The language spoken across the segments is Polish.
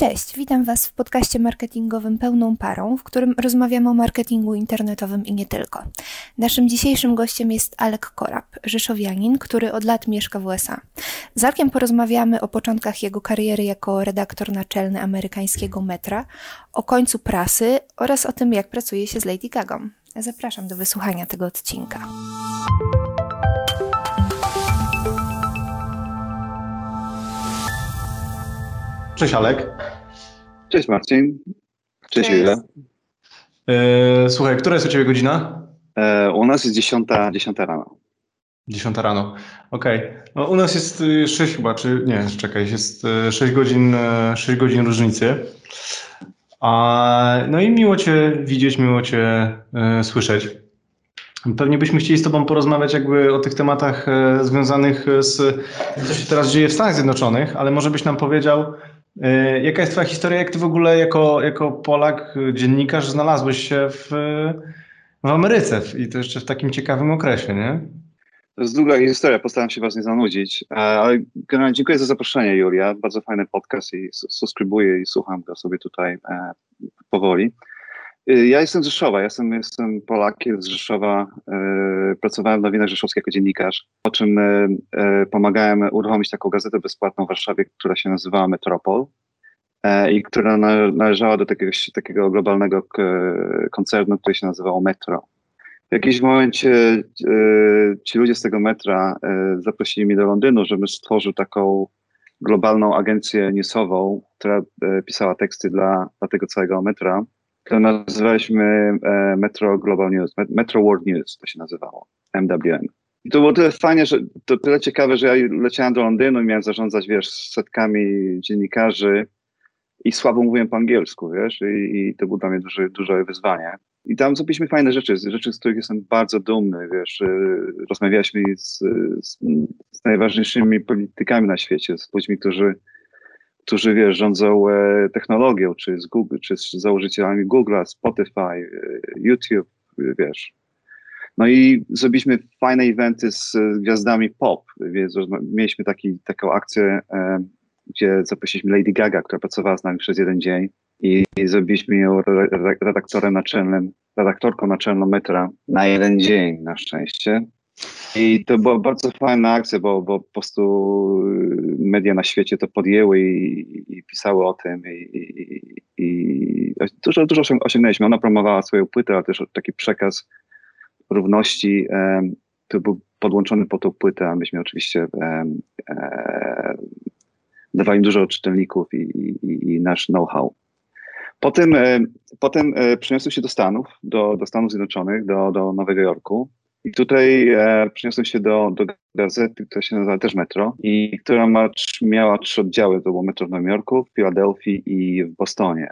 Cześć, witam Was w podcaście marketingowym Pełną Parą, w którym rozmawiamy o marketingu internetowym i nie tylko. Naszym dzisiejszym gościem jest Alek Korab, rzeszowianin, który od lat mieszka w USA. Z Alkiem porozmawiamy o początkach jego kariery jako redaktor naczelny amerykańskiego metra, o końcu prasy oraz o tym, jak pracuje się z Lady Gagą. Zapraszam do wysłuchania tego odcinka. Cześć Alek. Cześć Marcin. Cześć, Cześć. Ile. E, słuchaj, która jest u Ciebie godzina? E, u nas jest 10, 10 rano. 10 rano, okej. Okay. No, u nas jest 6 y, chyba, czy nie, czekaj, jest 6 y, godzin, 6 y, godzin różnicy. A, no i miło Cię widzieć, miło Cię e, słyszeć. Pewnie byśmy chcieli z Tobą porozmawiać jakby o tych tematach e, związanych z tym, co się teraz dzieje w Stanach Zjednoczonych, ale może byś nam powiedział, jaka jest Twoja historia? Jak Ty w ogóle jako, jako Polak, dziennikarz znalazłeś się w, w Ameryce i to jeszcze w takim ciekawym okresie, nie? To jest długa historia, postaram się Was nie zanudzić, e, ale generalnie dziękuję za zaproszenie, Julia. Bardzo fajny podcast i subskrybuję i słucham go sobie tutaj e, powoli. Y, ja jestem z Rzeszowa, jestem, jestem Polakiem z Rzeszowa. Y, pracowałem w nowinach rzeszowskich jako dziennikarz, po czym y, pomagałem uruchomić taką gazetę bezpłatną w Warszawie, która się nazywała Metropol e, i która należała do takiego, takiego globalnego koncernu, który się nazywał Metro. W jakimś momencie ci ludzie z tego metra zaprosili mnie do Londynu, żebym stworzył taką globalną agencję newsową, która pisała teksty dla, dla tego całego metra to nazywaliśmy e, Metro Global News, Metro World News to się nazywało, MWN. I to było tyle że to tyle ciekawe, że ja leciałem do Londynu i miałem zarządzać, wiesz, setkami dziennikarzy i słabo mówiłem po angielsku, wiesz, i, i to było dla mnie duże, duże wyzwanie. I tam zrobiliśmy fajne rzeczy, rzeczy, z których jestem bardzo dumny, wiesz, rozmawialiśmy z, z, z najważniejszymi politykami na świecie, z ludźmi, którzy którzy wiesz, rządzą e, technologią, czy z Google, czy z założycielami Google'a, Spotify, e, YouTube, wiesz. No i zrobiliśmy fajne eventy z gwiazdami pop, więc mieliśmy taki, taką akcję, e, gdzie zaprosiliśmy Lady Gaga, która pracowała z nami przez jeden dzień i zrobiliśmy ją redaktorem naczelnym, redaktorką naczelną metra na jeden dzień na szczęście. I to była bardzo fajna akcja, bo, bo po prostu y, media na świecie to podjęły i, i pisały o tym i, i, dużo, dużo osiągnęliśmy. Ona promowała swoją płytę, ale też taki przekaz równości, um, to był podłączony po tą płytę, a myśmy oczywiście um, dawali dużo czytelników i, nasz know-how. Potem, potem przeniosłem się do Stanów, do, do Stanów Zjednoczonych, do, do Nowego Jorku i tutaj e, przeniosłem się do, do gazety, która się nazywa też Metro i która ma, miała trzy oddziały. To było Metro w Nowym Jorku, w Filadelfii i w Bostonie.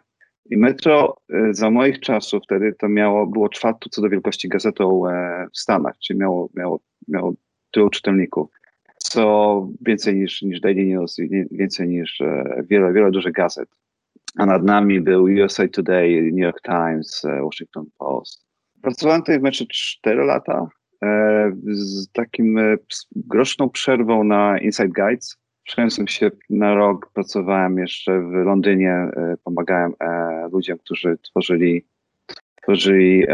I Metro e, za moich czasów wtedy to miało, było czwartą co do wielkości gazetą e, w Stanach, czyli miało, miało, miało tylu czytelników, co więcej niż, niż Daily News, więcej niż e, wiele, wiele dużych gazet. A nad nami był USA Today, New York Times, e, Washington Post. Pracowałem tutaj w meczu 4 lata, z takim e, groszną przerwą na Inside Guides. Przeniosłem się na rok, pracowałem jeszcze w Londynie, e, pomagałem ludziom, którzy tworzyli, tworzyli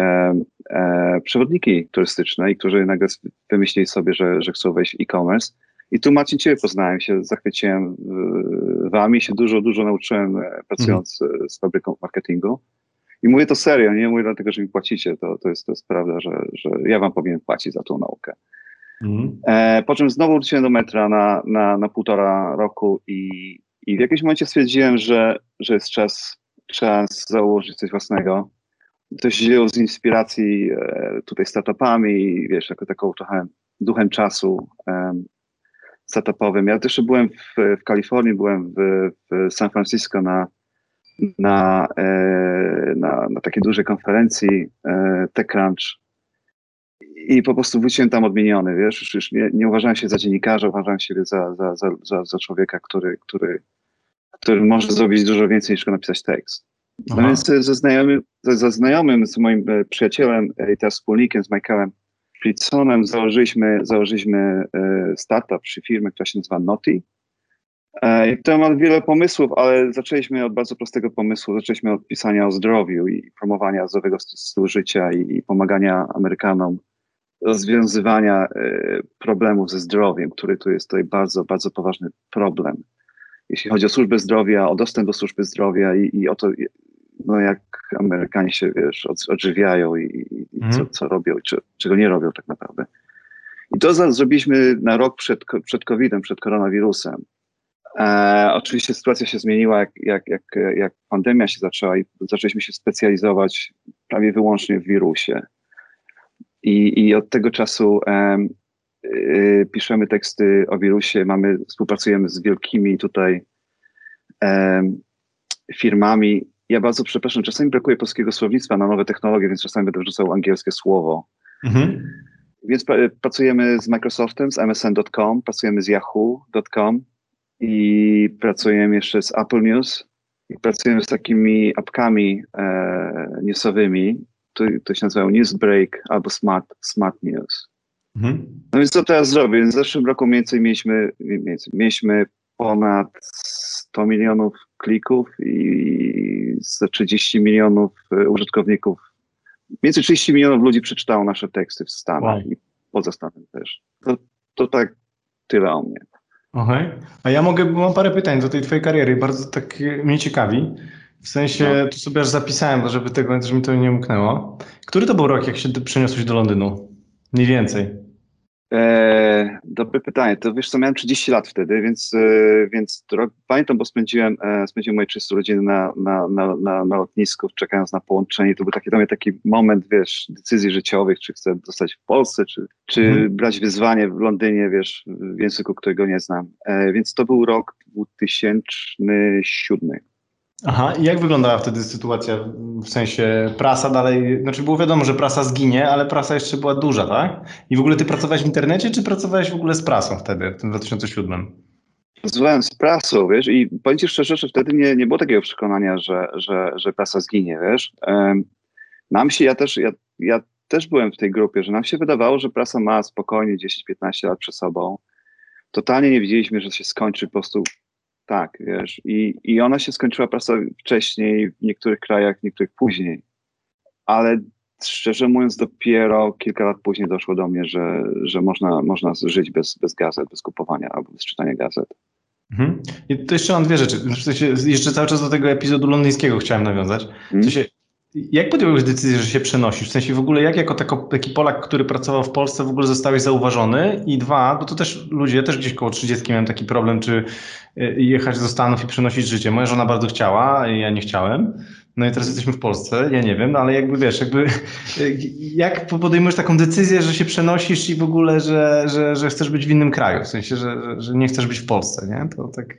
przewodniki turystyczne i którzy nagle wymyślili sobie, że, że chcą wejść w e-commerce. I tu Marcin Ciebie poznałem się, zachwyciłem Wami, się dużo, dużo nauczyłem pracując z fabryką marketingu. I mówię to serio, nie mówię dlatego, że mi płacicie, to, to, jest, to jest prawda, że, że ja wam powinien płacić za tą naukę. Mhm. E, po czym znowu wróciłem do metra na, na, na półtora roku i, i w jakimś momencie stwierdziłem, że, że jest czas, czas założyć coś własnego. Się dzieło z inspiracji e, tutaj startupami, wiesz, jako taką trochę duchem czasu e, startupowym. Ja też byłem w, w Kalifornii, byłem w, w San Francisco na na, e, na, na takiej dużej konferencji e, TechCrunch i po prostu wróciłem tam odmieniony, wiesz, już, już nie, nie uważałem się za dziennikarza, uważałem siebie za, za, za, za, za człowieka, który, który, który może zrobić dużo więcej niż napisać tekst. No Aha. więc ze znajomym, ze, ze znajomym, z moim e, przyjacielem i teraz wspólnikiem, z Michaelem Fritzonem założyliśmy, założyliśmy startup przy firmie, która się nazywa Noti to ma wiele pomysłów, ale zaczęliśmy od bardzo prostego pomysłu. Zaczęliśmy od pisania o zdrowiu i promowania zdrowego stylu życia i, i pomagania Amerykanom rozwiązywania problemów ze zdrowiem, który tu jest tutaj bardzo, bardzo poważny problem. Jeśli chodzi o służbę zdrowia, o dostęp do służby zdrowia i, i o to, no jak Amerykanie się, wiesz, odżywiają i, i mm. co, mhm. co robią, czy, czego nie robią tak naprawdę. I to za, zrobiliśmy na rok przed, przed COVID-em, przed koronawirusem. E, oczywiście sytuacja się zmieniła, jak, jak, jak, jak pandemia się zaczęła i zaczęliśmy się specjalizować prawie wyłącznie w wirusie. I, i od tego czasu e, e, piszemy teksty o wirusie, mamy, współpracujemy z wielkimi tutaj firmami ja bardzo przepraszam, czasami brakuje polskiego słownictwa na nowe technologie, więc czasami będę wrzucał angielskie słowo. Mhm. Więc pracujemy z Microsoftem, z MSN.com, pracujemy z Yahoo.com i pracujemy jeszcze z Apple News i pracujemy z takimi apkami e, newsowymi, to, to się nazywają Newsbreak albo Smart, Smart News. Mhm. No więc co teraz zrobię? W zeszłym roku mniej więcej mieliśmy, mieliśmy ponad 100 milionów klików i 30 milionów e, użytkowników. Między 30 milionów ludzi przeczytało nasze teksty w Stanach wow. i poza Stanem też. To, to tak tyle o mnie. Okej. A ja mogę, mam parę pytań do tej twojej kariery, bardzo tak mnie ciekawi. W sensie, no. tu sobie aż zapisałem, żeby tego, żeby mi to nie umknęło. Który to był rok, jak się przeniosłeś do Londynu? Mniej więcej. E, dobre pytanie. To wiesz co, miałem 30 lat wtedy, więc, e, więc rok, pamiętam, bo spędziłem, e, spędziłem moje 300 urodziny na, na, na, na, na lotnisku, czekając na połączenie. To był taki, dla taki moment, wiesz, decyzji życiowych, czy chcę zostać w Polsce, czy, czy mhm. brać wyzwanie w Londynie, wiesz, w języku, którego nie znam. E, więc to był rok 2007. Aha, i jak wyglądała wtedy sytuacja, w sensie prasa dalej, znaczy było wiadomo, że prasa zginie, ale prasa jeszcze była duża, tak? I w ogóle ty pracowałeś w internecie, czy pracowałeś w ogóle z prasą wtedy, w tym 2007? Pracowałem z prasą, wiesz, i powiem ci szczerze, że wtedy nie, nie było takiego przekonania, że, że, że prasa zginie, wiesz. Nam się, ja też, ja, ja też byłem w tej grupie, że nam się wydawało, że prasa ma spokojnie 10-15 lat przed sobą. Totalnie nie widzieliśmy, że się skończy po prostu tak, wiesz, i, i ona się skończyła prasa wcześniej, w niektórych krajach, w niektórych później. Ale szczerze mówiąc, dopiero kilka lat później doszło do mnie, że, że można, można żyć bez, bez gazet, bez kupowania albo bez czytania gazet. Mhm. I to jeszcze mam dwie rzeczy. W sensie, jeszcze cały czas do tego epizodu londyńskiego chciałem nawiązać. W sensie, jak podjąłeś decyzję, że się przenosisz? W sensie w ogóle jak jako taki Polak, który pracował w Polsce w ogóle zostałeś zauważony? I dwa, bo to też ludzie, też gdzieś koło 30 miałem taki problem, czy y, jechać do Stanów i przenosić życie. Moja żona bardzo chciała, ja nie chciałem. No i teraz jesteśmy w Polsce, ja nie wiem, no ale jakby wiesz, jakby jak podejmujesz taką decyzję, że się przenosisz i w ogóle, że, że, że chcesz być w innym kraju, w sensie, że, że nie chcesz być w Polsce, nie? To tak...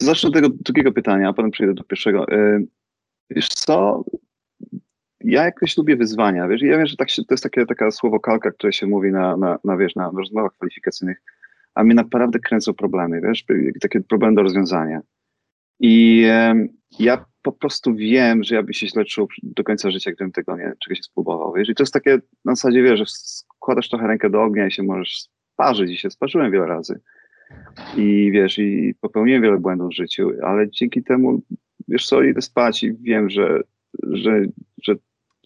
Zacznę od tego drugiego pytania, a potem przejdę do pierwszego. Wiesz co, ja jakoś lubię wyzwania, wiesz, ja wiem, że tak się, to jest takie, taka słowokalka, które się mówi na, na, na, wiesz, na rozmowach kwalifikacyjnych, a mnie naprawdę kręcą problemy, wiesz, takie problemy do rozwiązania. I ja po prostu wiem, że ja bym się źle czuł do końca życia, gdybym tego nie, czegoś nie spróbował, wiesz, i to jest takie, na zasadzie, wiesz, że składasz trochę rękę do ognia i się możesz sparzyć i się sparzyłem wiele razy. I wiesz, i popełniłem wiele błędów w życiu, ale dzięki temu wiesz co, idę spać i wiem, że, że, że,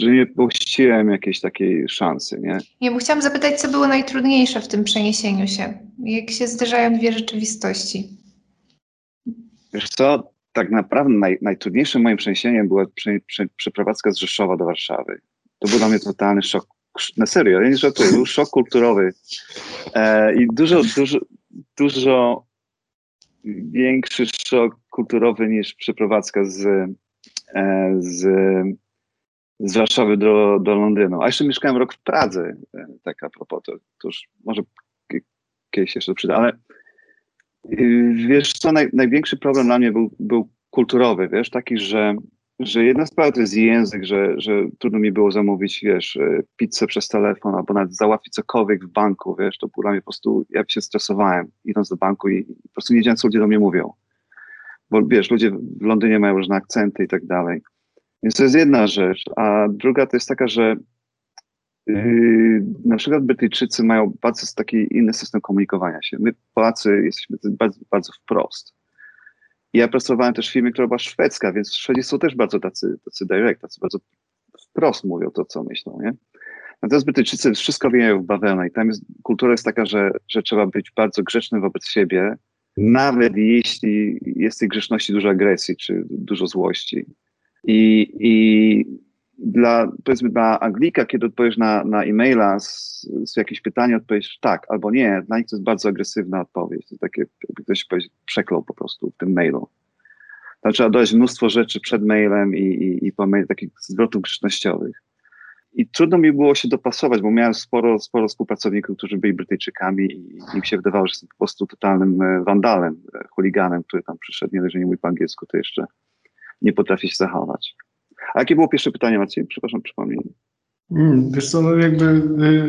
że nie puściłem jakiejś takiej szansy, nie? Ja bo chciałam zapytać, co było najtrudniejsze w tym przeniesieniu się? Jak się zderzają dwie rzeczywistości? Wiesz co, tak naprawdę naj, najtrudniejszym moim przeniesieniem była prze, prze, przeprowadzka z Rzeszowa do Warszawy. To był dla mnie totalny szok. Na serio, ja nie żartuję, był szok kulturowy. E, I dużo, dużo, dużo większy szok kulturowy niż przeprowadzka z, e, z, z Warszawy do, do Londynu. A jeszcze mieszkałem rok w Pradze, e, tak a propos, to, to już może kiedyś jeszcze przyda, ale y, wiesz co, naj, największy problem dla mnie był, był kulturowy, wiesz, taki, że że jedna sprawa to jest język, że, że trudno mi było zamówić, wiesz, e, pizzę przez telefon albo nawet załatwić cokolwiek w banku, wiesz, to dla mnie po prostu, ja się stresowałem idąc do banku i, po prostu nie wiedziałem, co ludzie do mnie mówią. Bo wiesz, ludzie w Londynie mają różne akcenty i tak dalej. Więc to jest jedna rzecz. A druga to jest taka, że yy, na przykład Brytyjczycy mają bardzo taki inny system komunikowania się. My Polacy jesteśmy bardzo, bardzo wprost. Ja pracowałem też w firmie, która była szwedzka, więc Szwedzi są też bardzo tacy, tacy direct, tacy bardzo wprost mówią to, co myślą, nie? Natomiast Brytyjczycy wszystko wieją w bawełnę i tam jest, kultura jest taka, że, że trzeba być bardzo grzecznym wobec siebie, nawet jeśli jest tej grzeczności dużo agresji czy dużo złości. I, i dla, powiedzmy, dla Anglika, kiedy odpowiesz na, na e-maila z, z jakieś pytanie, odpowiesz tak albo nie, dla nich to jest bardzo agresywna odpowiedź. To takie, jakby ktoś przeklął po prostu w tym mailu. Tam trzeba dodać mnóstwo rzeczy przed mailem i, i, i po mail, takich zwrotów grzecznościowych. I trudno mi było się dopasować, bo miałem sporo, sporo współpracowników, którzy byli Brytyjczykami i mi się wydawało, że jestem po prostu totalnym e, wandalem, e, chuliganem, który tam przyszedł, nie że nie mówi po angielsku, to jeszcze nie potrafi się zachować. A jakie było pierwsze pytanie, Maciej? Przepraszam, przypomnij. Hmm, wiesz co, no jakby, y,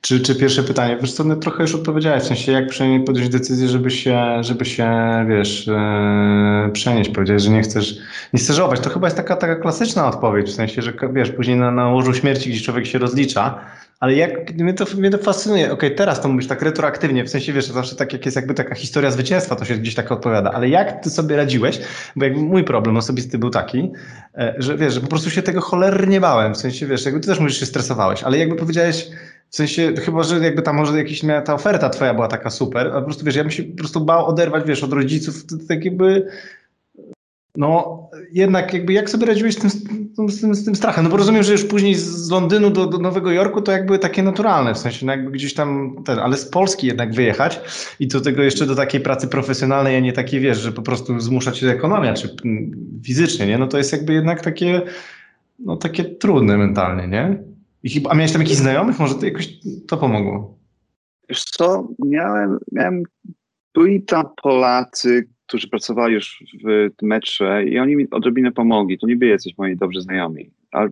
czy, czy pierwsze pytanie, wiesz co, no trochę już odpowiedziałeś, w sensie jak przynajmniej podjąć decyzję, żeby się, żeby się, wiesz, yy, przenieść, powiedzieć, że nie chcesz, nie chcesz ować, to chyba jest taka, taka klasyczna odpowiedź, w sensie, że wiesz, później na, na łożu śmierci, gdzie człowiek się rozlicza, ale jak, mnie to, mnie to fascynuje, okej, okay, teraz to mówisz tak retroaktywnie, w sensie, wiesz, zawsze tak jak jest jakby taka historia zwycięstwa, to się gdzieś tak odpowiada, ale jak ty sobie radziłeś, bo jakby mój problem osobisty był taki, e, że wiesz, że po prostu się tego cholernie bałem, w sensie, wiesz, jakby ty też mówisz, się stresowałeś, ale jakby powiedziałeś, w sensie, chyba, że jakby tam może jakiś ta oferta twoja była taka super, a po prostu, wiesz, ja bym się po prostu bał oderwać, wiesz, od rodziców, tak jakby no jednak jakby jak sobie radziłeś z tym, z tym, z tym strachem? No bo rozumiem, że już później z Londynu do, do Nowego Jorku to jakby takie naturalne, w sensie no jakby gdzieś tam, ten, ale z Polski jednak wyjechać i do tego jeszcze do takiej pracy profesjonalnej, a nie takiej, wiesz, że po prostu zmusza cię ekonomia, czy fizycznie, nie? No to jest jakby jednak takie, no takie trudne mentalnie, nie? I a miałeś tam jakichś znajomych? Może to jakoś to pomogło? Wiesz co, miałem, miałem byli tam Polacy, którzy pracowali już w metrze i oni mi odrobinę pomogli. To niby jesteś moi dobrzy znajomi, ale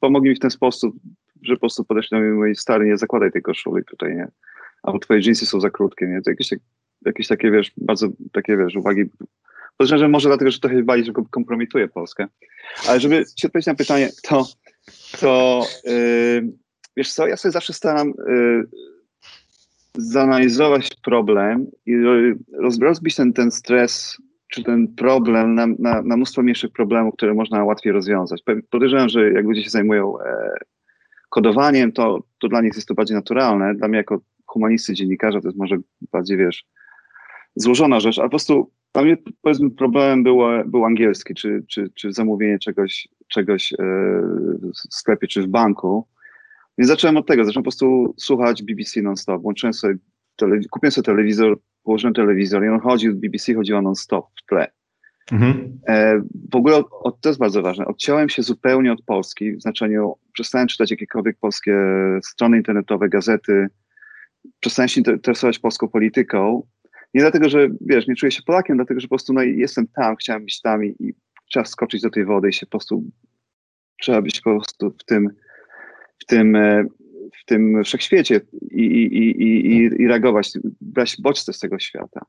pomogli mi w ten sposób, że po prostu podeszli do mnie moi stary, nie zakładaj tej koszuli tutaj, nie? Albo twoje jeansy są za krótkie, nie? To jakieś, jakieś takie, wiesz, bardzo takie, wiesz, uwagi. Podejrzewam, że może dlatego, że trochę bali, że kompromituje Polskę. Ale żeby ci odpowiedzieć na pytanie, to, to yy, wiesz co, ja sobie zawsze staram yy, zanalizować problem i rozbić ten, ten stres czy ten problem na, na, na mnóstwo mniejszych problemów, które można łatwiej rozwiązać. Podejrzewam, że jak ludzie się zajmują e, kodowaniem, to, to dla nich jest to bardziej naturalne. Dla mnie jako humanisty, dziennikarza to jest może bardziej, wiesz, złożona rzecz, a po prostu dla mnie powiedzmy problemem było, był angielski, czy, czy, czy zamówienie czegoś, czegoś e, w sklepie, czy w banku więc zacząłem od tego, zacząłem po prostu słuchać BBC non-stop. Włączyłem sobie, kupiłem sobie telewizor, położyłem telewizor i on chodził, BBC chodziło non-stop w tle. Mhm. E, w ogóle od, to jest bardzo ważne. Odciąłem się zupełnie od Polski, w znaczeniu przestałem czytać jakiekolwiek polskie strony internetowe, gazety, przestałem się interesować polską polityką. Nie dlatego, że wiesz, nie czuję się Polakiem, dlatego, że po prostu no, jestem tam, chciałem być tam i, i trzeba skoczyć do tej wody i się po prostu trzeba być po prostu w tym w tym, e, w tym wszechświecie i, i, i, i, reagować, brać bodźce z tego świata.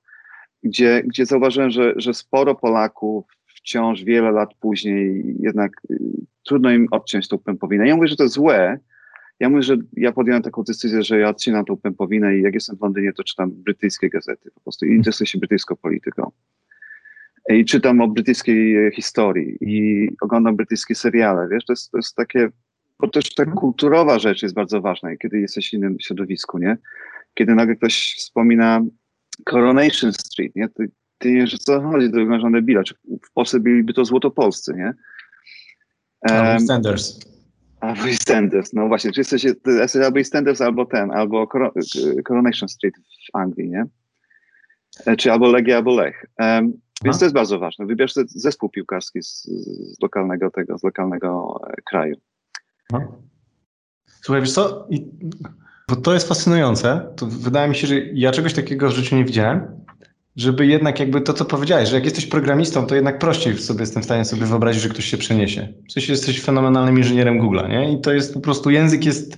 Gdzie, gdzie zauważyłem, że, że sporo Polaków wciąż wiele lat później jednak y, trudno im odciąć tą pępowinę. Ja mówię, że to złe. Ja mówię, że ja podjąłem taką decyzję, że ja odcinam tą pępowinę i jak jestem w Londynie, to czytam brytyjskie gazety po prostu i interesuję się brytyjską polityką. I czytam o brytyjskiej historii i oglądam brytyjskie seriale. Wiesz, to jest, to jest takie bo też ta kulturowa rzecz jest bardzo ważna, kiedy jesteś w innym środowisku, nie? Kiedy nagle ktoś wspomina Coronation Street, nie? Ty, ty nie wiesz, co chodzi, to wygląda na debila. Czy w Polsce byliby to złotopolscy, nie? Um, Sanders. Albo Sanders, no właśnie. Czy jesteś, jesteś albo Sanders, albo ten, albo Coronation Street w Anglii, nie? E, czy albo Legia, albo Lech. Um, więc to jest bardzo ważne. Wybierz zespół piłkarski z, z lokalnego tego, z lokalnego e, kraju. No. Słuchaj, wiesz co, I, bo to jest fascynujące, to wydaje mi się, że ja czegoś takiego w życiu nie widziałem, żeby jednak jakby to, co powiedziałeś, że jak jesteś programistą, to jednak prościej sobie jestem w stanie sobie wyobrazić, że ktoś się przeniesie. W sensie jesteś fenomenalnym inżynierem Google'a, nie? I to jest po prostu język jest,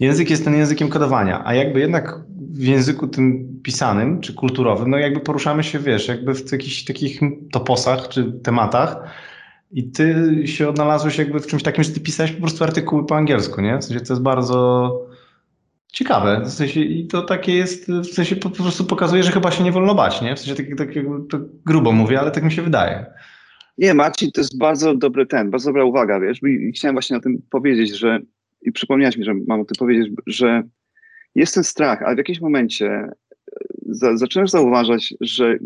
język jest ten językiem kodowania, a jakby jednak w języku tym pisanym, czy kulturowym, no jakby poruszamy się, wiesz, jakby w jakichś takich toposach, czy tematach, I ty się odnalazłeś jakby w czymś takim, że ty pisałeś po prostu artykuły po angielsku, nie? W sensie to jest bardzo ciekawe. W sensie, I to takie jest, w sensie po, prostu pokazuje, że chyba się nie wolno bać, nie? W sensie tak, tak, grubo mówię, ale tak mi się wydaje. Nie, Marcin, to jest bardzo dobry ten, bardzo dobra uwaga, wiesz, i chciałem właśnie o tym powiedzieć, że i przypomniałeś mi, że mam o tym powiedzieć, że jest ten strach, ale w jakimś momencie e, za, zaczynasz zauważać, że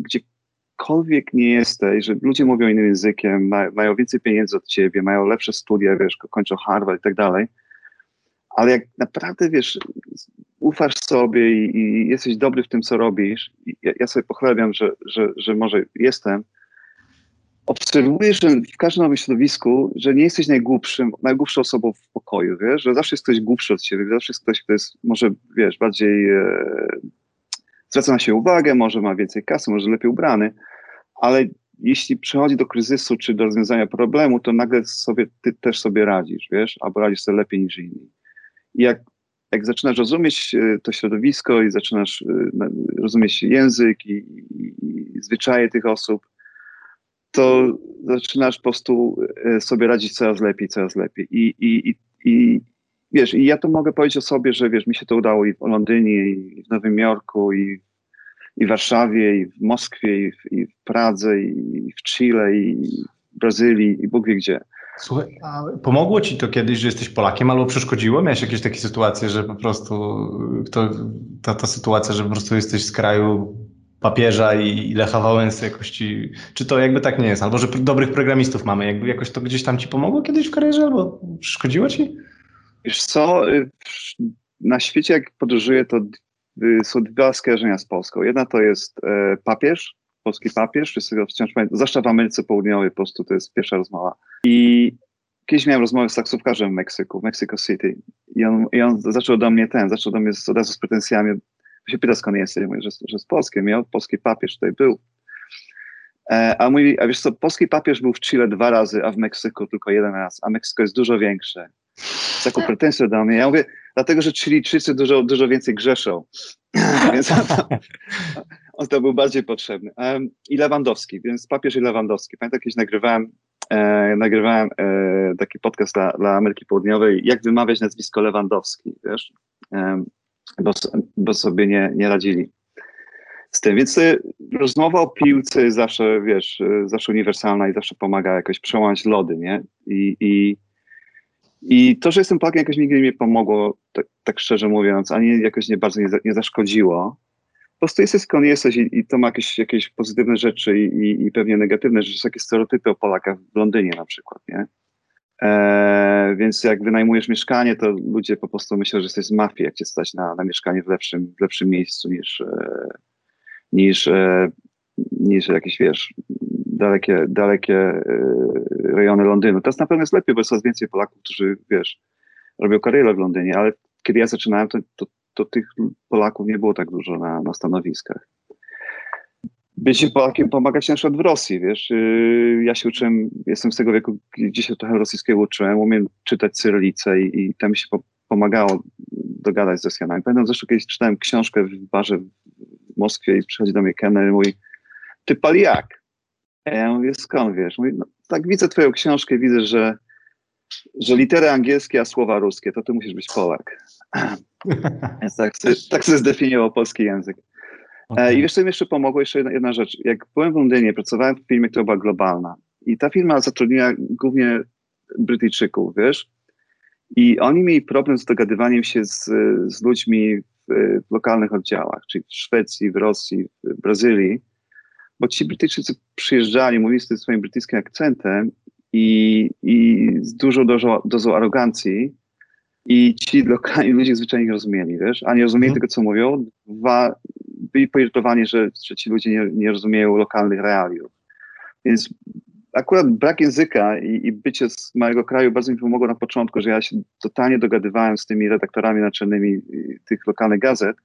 gdziekolwiek nie jesteś, że ludzie mówią innym językiem, ma, mają więcej pieniędzy od ciebie, mają lepsze studia, wiesz, kończą Harvard i tak dalej, ale jak naprawdę, wiesz, ufasz sobie i, i jesteś dobry w tym, co robisz, ja, ja, sobie pochlebiam, że, że, że może jestem, obserwujesz że w każdym nowym środowisku, że nie jesteś najgłupszym, najgłupszą osobą w pokoju, wiesz, że zawsze jest ktoś głupszy od ciebie, zawsze jest ktoś, kto jest, może, wiesz, bardziej e, zwraca na się uwagę, może ma więcej kasy, może lepiej ubrany, ale jeśli przychodzi do kryzysu czy do rozwiązania problemu, to nagle sobie, ty też sobie radzisz, wiesz, albo radzisz sobie lepiej niż inni. I jak, jak zaczynasz rozumieć e, to środowisko i zaczynasz e, rozumieć język i, i, i zwyczaje tych osób, to zaczynasz po prostu e, sobie radzić coraz lepiej, coraz lepiej. I, i, i, i wiesz, i ja to mogę powiedzieć o sobie, że wiesz, mi się to udało i w Londynie, i w Nowym Jorku, i, i w Warszawie, i w Moskwie, i w, i w Pradze, i w Chile, i w Brazylii, i Bóg wie gdzie. Słuchaj, pomogło ci to kiedyś, że jesteś Polakiem, albo przeszkodziło? Miałeś jakieś takie sytuacje, że po prostu to, ta, ta sytuacja, że po prostu jesteś z kraju papieża i Lecha Wałęsy jakości, czy to jakby tak nie jest, albo że dobrych programistów mamy, jakby jakoś to gdzieś tam ci pomogło kiedyś w karierze, albo szkodziło ci? Wiesz co, y, na świecie jak podróżuję, to y, są dwa skojarzenia z Polską. Jedna to jest e, papież, polski papież, wszyscy go wciąż pamiętają, zwłaszcza w Ameryce Południowej po prostu to jest pierwsza rozmowa. I kiedyś miałem rozmowę z taksówkarzem w Meksyku, w Mexico City i on, i on zaczął do mnie ten, zaczął do mnie z, od razu z pretensjami, się pyta, skąd jesteś? Ja mówię, że, że z Polski. Miał polski papież tutaj był. E, a mówi, a wiesz co, polski papież był w Chile dwa razy, a w Meksyku tylko jeden raz, a Meksyko jest dużo większe. Taką pretensją do mnie. Ja mówię, dlatego, że Chilijczycy dużo, dużo więcej grzeszą. więc on to, on był bardziej potrzebny. Um, I Lewandowski, więc papież i Lewandowski. Pamiętam, kiedyś nagrywałem, e, nagrywałem e, taki podcast dla, dla Ameryki Południowej, jak wymawiać nazwisko Lewandowski, wiesz? Um, bo, bo sobie nie, nie radzili z tym. Więc y, rozmowa o piłce zawsze, wiesz, y, zawsze uniwersalna i zawsze pomaga jakoś przełamać lody, nie? I, i, i to, że jestem Polakiem jakoś nigdy nie pomogło, tak, tak, szczerze mówiąc, ani jakoś nie bardzo nie, nie zaszkodziło. Po prostu jesteś skąd jesteś i, i to ma jakieś, jakieś pozytywne rzeczy i, i, i pewnie negatywne rzeczy. Są jakieś stereotypy o Polakach w Londynie na przykład, nie? E, więc jak wynajmujesz mieszkanie, to ludzie po prostu myślą, że jesteś z mafii, jak cię stać na, na mieszkanie w lepszym, w lepszym miejscu niż, e, niż, e, niż jakieś, wiesz, dalekie, dalekie e, rejony Londynu. Teraz na pewno jest lepiej, bo jest coraz więcej Polaków, którzy, wiesz, robią karierę w Londynie, ale kiedy ja zaczynałem, to, to, to tych Polaków nie było tak dużo na, na stanowiskach bycie Polakiem pomagać na przykład w Rosji, wiesz. Y, ja się uczyłem, jestem z tego wieku, gdzie się trochę rosyjskiego uczyłem, umiem czytać cyrylicę i, i tam mi się po, pomagało dogadać z Rosjanami. Pamiętam zresztą kiedyś czytałem książkę w barze w Moskwie i przychodzi do mnie kelner i mówi, ty Paliak. A ja mówię, skąd wiesz? Mówi, no, tak widzę twoją książkę, widzę, że, że litery angielskie, a słowa ruskie, to ty musisz być Polak. Więc tak, tak sobie zdefiniował polski język. Okay. I wiesz, co mi jeszcze pomogło? Jeszcze jedna, jedna, rzecz. Jak byłem w Londynie, pracowałem w firmie, która była globalna i ta firma zatrudniła głównie Brytyjczyków, wiesz? I oni mieli problem z dogadywaniem się z, z ludźmi w, w, lokalnych oddziałach, czyli w Szwecji, w Rosji, w Brazylii, bo ci Brytyjczycy przyjeżdżali, mówili z tym swoim brytyjskim akcentem i, i z dużą dozą, dozą arogancji i ci lokalni ludzie zwyczajnie nie rozumieli, wiesz, a nie rozumieli mm. tego, co mówią, dwa, byli poirytowani, że, że ci ludzie nie, nie rozumieją lokalnych realiów. Więc akurat brak języka i, i, bycie z małego kraju bardzo mi pomogło na początku, że ja się totalnie dogadywałem z tymi redaktorami naczelnymi tych lokalnych gazet,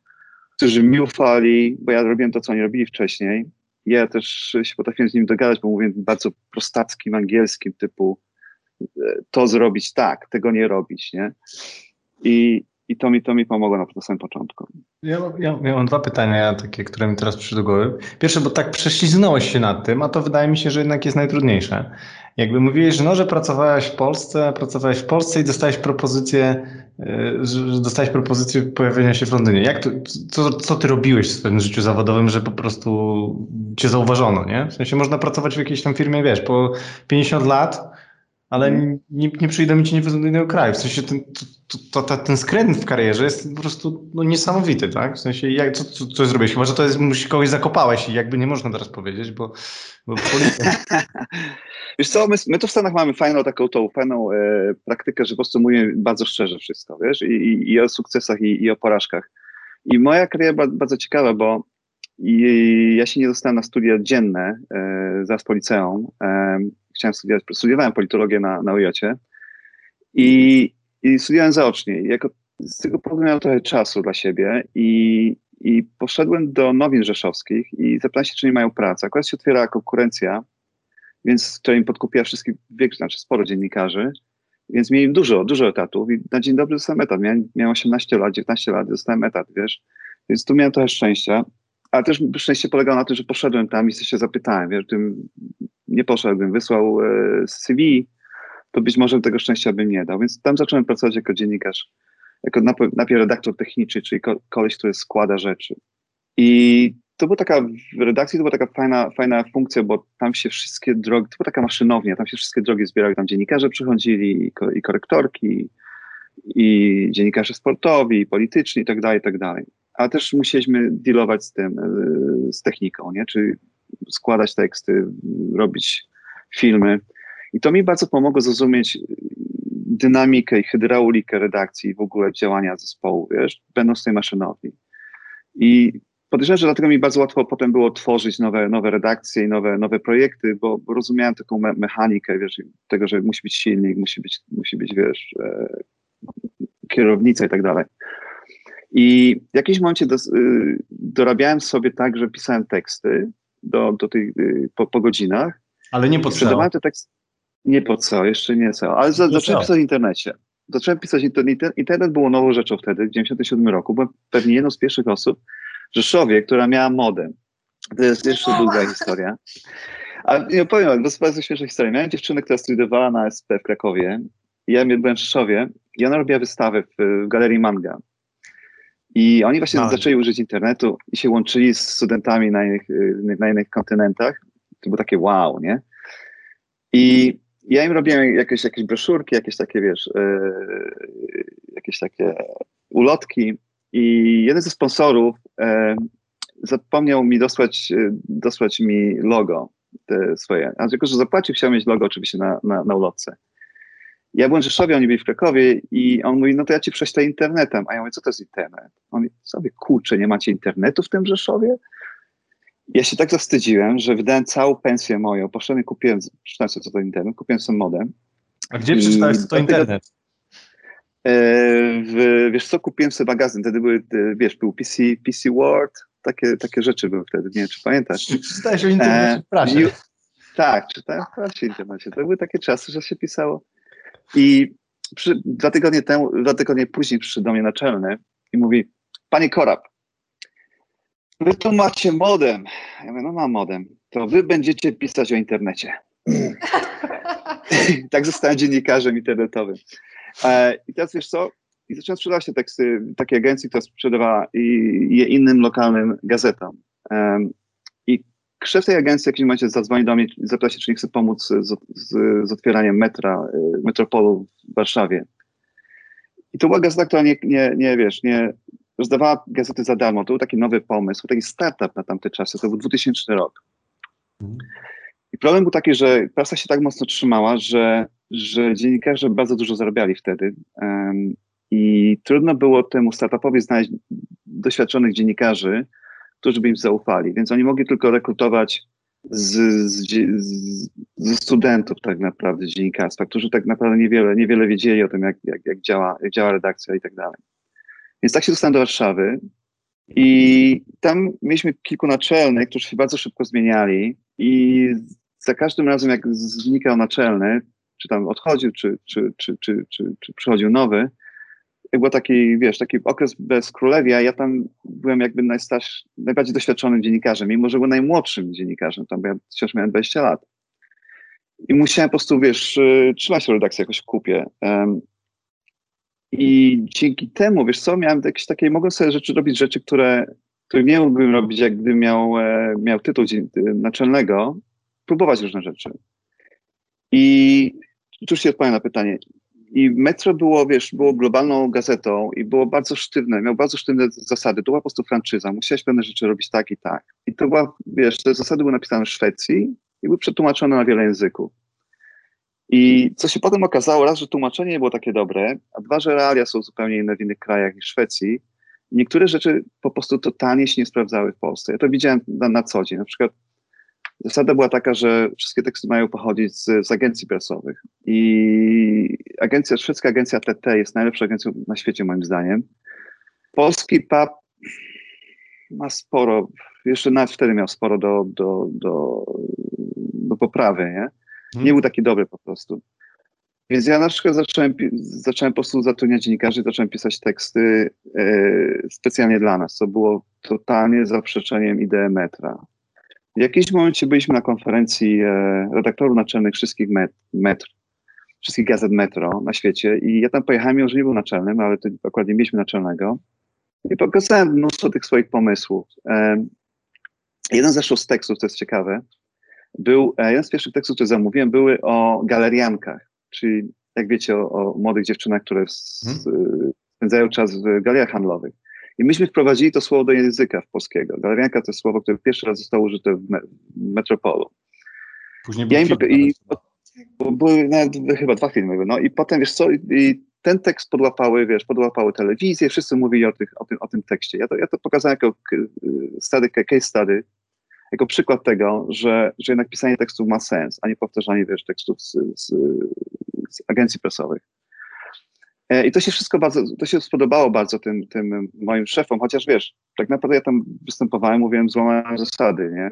którzy mi ufali, bo ja robiłem to, co oni robili wcześniej. Ja też się potrafiłem z nimi dogadać, bo mówię bardzo prostackim, angielskim typu e, to zrobić tak, tego nie robić, nie? I, i to mi, to mi pomogło na, samym początku. Ja, ja, ja mam dwa pytania takie, które mi teraz przyszły do głowy. Pierwsze, bo tak prześliznąłeś się nad tym, a to wydaje mi się, że jednak jest najtrudniejsze. Jakby mówiłeś, że no, że pracowałeś w Polsce, pracowałeś w Polsce i dostałeś propozycję, y, że dostałeś propozycję pojawienia się w Londynie. Jak to, co, co ty robiłeś w swoim życiu zawodowym, że po prostu cię zauważono, nie? W sensie można pracować w jakiejś tam firmie, wiesz, po 50 lat, ale mhm. nie, nie przyjdą mi ci nie do innego kraju. W sensie ten, to, to, to, ten skręt w karierze jest po prostu no, niesamowity, tak? W sensie, jak, co, co, co zrobiłeś? Chyba, że to jest, kogoś zakopałeś i jakby nie można teraz powiedzieć, bo... bo wiesz co, my, my to w Stanach mamy fajną taką tą fajną e, praktykę, że po prostu mówimy bardzo szczerze wszystko, wiesz? I, i, i o sukcesach, i, i, o porażkach. I moja kariera była bardzo ciekawa, bo ja się nie dostałem na studia dzienne e, zaraz po liceum. E, chciałem studiować, studiowałem politologię na, na UJ-cie i, i studiowałem zaocznie. I jako, z tego powodu miałem trochę czasu dla siebie i, i poszedłem do Nowin Rzeszowskich i zapytałem się, czy nie mają pracy. Akurat się otwierała konkurencja, więc to im podkupiła wszystkich, wiek, znaczy sporo dziennikarzy, więc mieli dużo, dużo etatów i na dzień dobry dostałem etat. Miałem, miałem 18 lat, 19 lat, dostałem etat, wiesz. Więc tu miałem trochę szczęścia. Ale też szczęście polegało na tym, że poszedłem tam i się zapytałem, wiesz, tym nie poszedłbym, wysłał e, CV, to być może tego szczęścia bym nie dał. Więc tam zacząłem pracować jako dziennikarz, jako najpierw redaktor techniczny, czyli koleś, który składa rzeczy. I to była taka, w redakcji to była taka fajna, fajna funkcja, bo tam się wszystkie drogi, to była taka maszynownia, tam się wszystkie drogi zbierały, tam dziennikarze przychodzili i, ko, i korektorki, i dziennikarze sportowi, i polityczni, i tak dalej, i tak dalej. Ale też musieliśmy dealować z tym, e, z techniką, nie? Czy składać teksty, robić filmy. I to mi bardzo pomogło zrozumieć dynamikę i hydraulikę redakcji, w ogóle działania zespołu, wiesz, będąc tej maszynowni. I podejrzewam, że dlatego mi bardzo łatwo potem było tworzyć nowe, nowe redakcje i nowe, nowe projekty, bo, bo rozumiałem taką me mechanikę, wiesz, tego, że musi być silnik, musi być, musi być wiesz, e, kierownica i tak dalej. I w jakimś momencie y, dorabiałem sobie tak, że pisałem teksty do, do tych, y, po, po godzinach. Ale nie po co? te teksty. Nie po co, jeszcze nie co. Ale za, zacząłem pisać w internecie. Zacząłem pisać internet. Internet było nową rzeczą wtedy, w 1997 roku. Byłem pewnie jedną z pierwszych osób w Rzeszowie, która miała modem. To jest jeszcze długa historia. Ale nie powiem, to jest bardzo śmieszna historia. Miałem dziewczynę, która studiowała na SP w Krakowie. Ja byłem w Rzeszowie i ona robiła wystawę w, w galerii Manga. I oni właśnie no. zaczęli użyć internetu i się łączyli z studentami na innych, na innych kontynentach. To było takie wow, nie? I ja im robiłem jakieś, jakieś broszurki, jakieś takie, wiesz, yy, jakieś takie ulotki i jeden ze sponsorów yy, zapomniał mi dosłać, yy, dosłać mi logo te swoje. A tylko, że zapłacił, chciał mieć logo oczywiście na, na, na ulotce. Ja byłem w Rzeszowie, oni byli w Krakowie i on mówi, no to ja ci prześlę internetem. A ja mówię, co to jest internet? On mówi, sobie kurczę, nie macie internetu w tym Rzeszowie? Ja się tak zawstydziłem, że wydałem całą pensję moją, poszedłem i kupiłem, przeczytałem sobie co to internet, kupiłem sobie modem. A gdzie przeczytałeś co to internet? E, w, wiesz co, kupiłem sobie magazyn, wtedy były, e, wiesz, był PC, PC Word, takie, takie rzeczy były wtedy, nie wiem, czy pamiętasz. Czytałeś o internecie e, w prasie. tak, czytałem w prasie internecie. To były takie czasy, że się pisało i przy, dwa, tygodnie temu, dwa tygodnie później przyszedł do mnie naczelny i mówi, panie Korab, wy tu macie modem. Ja mówię, no mam modem. To wy będziecie pisać o internecie. tak zostałem dziennikarzem internetowym. E, I teraz wiesz co? I zacząłem sprzedawać te teksty takiej agencji, która sprzedawała je innym lokalnym gazetom szef tej agencji w jakimś momencie zadzwoni do mnie i zapyta się, czy nie chce pomóc z, z, z otwieraniem metra, y, metropolu w Warszawie. I to była gazeta, która nie, nie, nie wiesz, nie rozdawała gazety za darmo. To był taki nowy pomysł, taki startup na tamte czasy. To był 2000 rok. I problem był taki, że prasa się tak mocno trzymała, że, że dziennikarze bardzo dużo zarabiali wtedy. Um, I trudno było temu startupowi znaleźć doświadczonych dziennikarzy, którzy by im zaufali. Więc oni mogli tylko rekrutować ze studentów tak naprawdę dziennikarstwa, którzy tak naprawdę niewiele, niewiele wiedzieli o tym, jak, jak, jak, działa, jak działa redakcja i tak dalej. Więc tak się dostałem do Warszawy i tam mieliśmy kilku naczelnych, którzy się bardzo szybko zmieniali i za każdym razem, jak znikał naczelny, czy tam odchodził, czy, czy, czy, czy, czy, czy przychodził nowy, był taki, wiesz, taki okres bez królewia, ja tam byłem jakby najstarszy, najbardziej doświadczonym dziennikarzem, mimo że byłem najmłodszym dziennikarzem, tam ja wciąż miałem 20 lat. I musiałem po prostu, wiesz, y, trzymać redakcję jakoś w kupie. I dzięki temu, wiesz co, miałem jakieś takie, mogłem sobie rzeczy robić rzeczy, które, które nie mógłbym robić, jak gdybym miał, e, miał tytuł naczelnego, próbować różne rzeczy. I tu się odpowiem na pytanie. I Metro było, wiesz, było globalną gazetą i było bardzo sztywne, miał bardzo sztywne zasady. To była po prostu franczyza, musiałeś pewne rzeczy robić tak i tak. I to była, wiesz, te zasady były napisane w Szwecji i były przetłumaczone na wiele języków. I co się potem okazało, raz, że tłumaczenie nie było takie dobre, a dwa, że realia są zupełnie inne w innych krajach niż Szwecji. Niektóre rzeczy po prostu totalnie się nie sprawdzały w Polsce. Ja to widziałem na, na co dzień. Na przykład Zasada była taka, że wszystkie teksty mają pochodzić z, z agencji prasowych. I agencja, szwedzka agencja TT jest najlepszą agencją na świecie, moim zdaniem. Polski PAP ma sporo, jeszcze nawet wtedy miał sporo do, do, do, do poprawy, nie? Hmm. Nie był taki dobry po prostu. Więc ja na przykład zacząłem, zacząłem po prostu zatrudniać dziennikarzy, zacząłem pisać teksty e, specjalnie dla nas, co było totalnie zaprzeczeniem idei metra. W jakimś momencie byliśmy na konferencji e, redaktorów naczelnych wszystkich met, metr, wszystkich gazet Metro na świecie i ja tam pojechałem, mimo że nie był naczelnym, ale to akurat nie mieliśmy naczelnego i pokazałem mnóstwo tych swoich pomysłów. E, jeden zresztą z tekstów, co jest ciekawe, był, e, jeden z pierwszych tekstów, które zamówiłem, były o galeriankach, czyli jak wiecie, o, o młodych dziewczynach, które w, hmm. spędzają czas w galeriach handlowych. I myśmy wprowadzili to słowo do języka polskiego. Galerianka to jest słowo, które pierwszy raz zostało użyte w, me, w Metropolu. Później ja im, i, były nawet chyba dwa filmy. No i potem, wiesz co, i ten tekst podłapały, wiesz, podłapały telewizje, wszyscy mówili o, tych, o, tym, o tym tekście. Ja to, ja to pokazałem jako study, case study, jako przykład tego, że, że jednak pisanie tekstów ma sens, a nie powtarzanie, wiesz, tekstów z, z, z agencji prasowych. E, I to się wszystko bardzo, to się spodobało bardzo tym, tym moim szefom, chociaż wiesz, tak naprawdę ja tam występowałem, mówiłem, złamałem zasady, nie?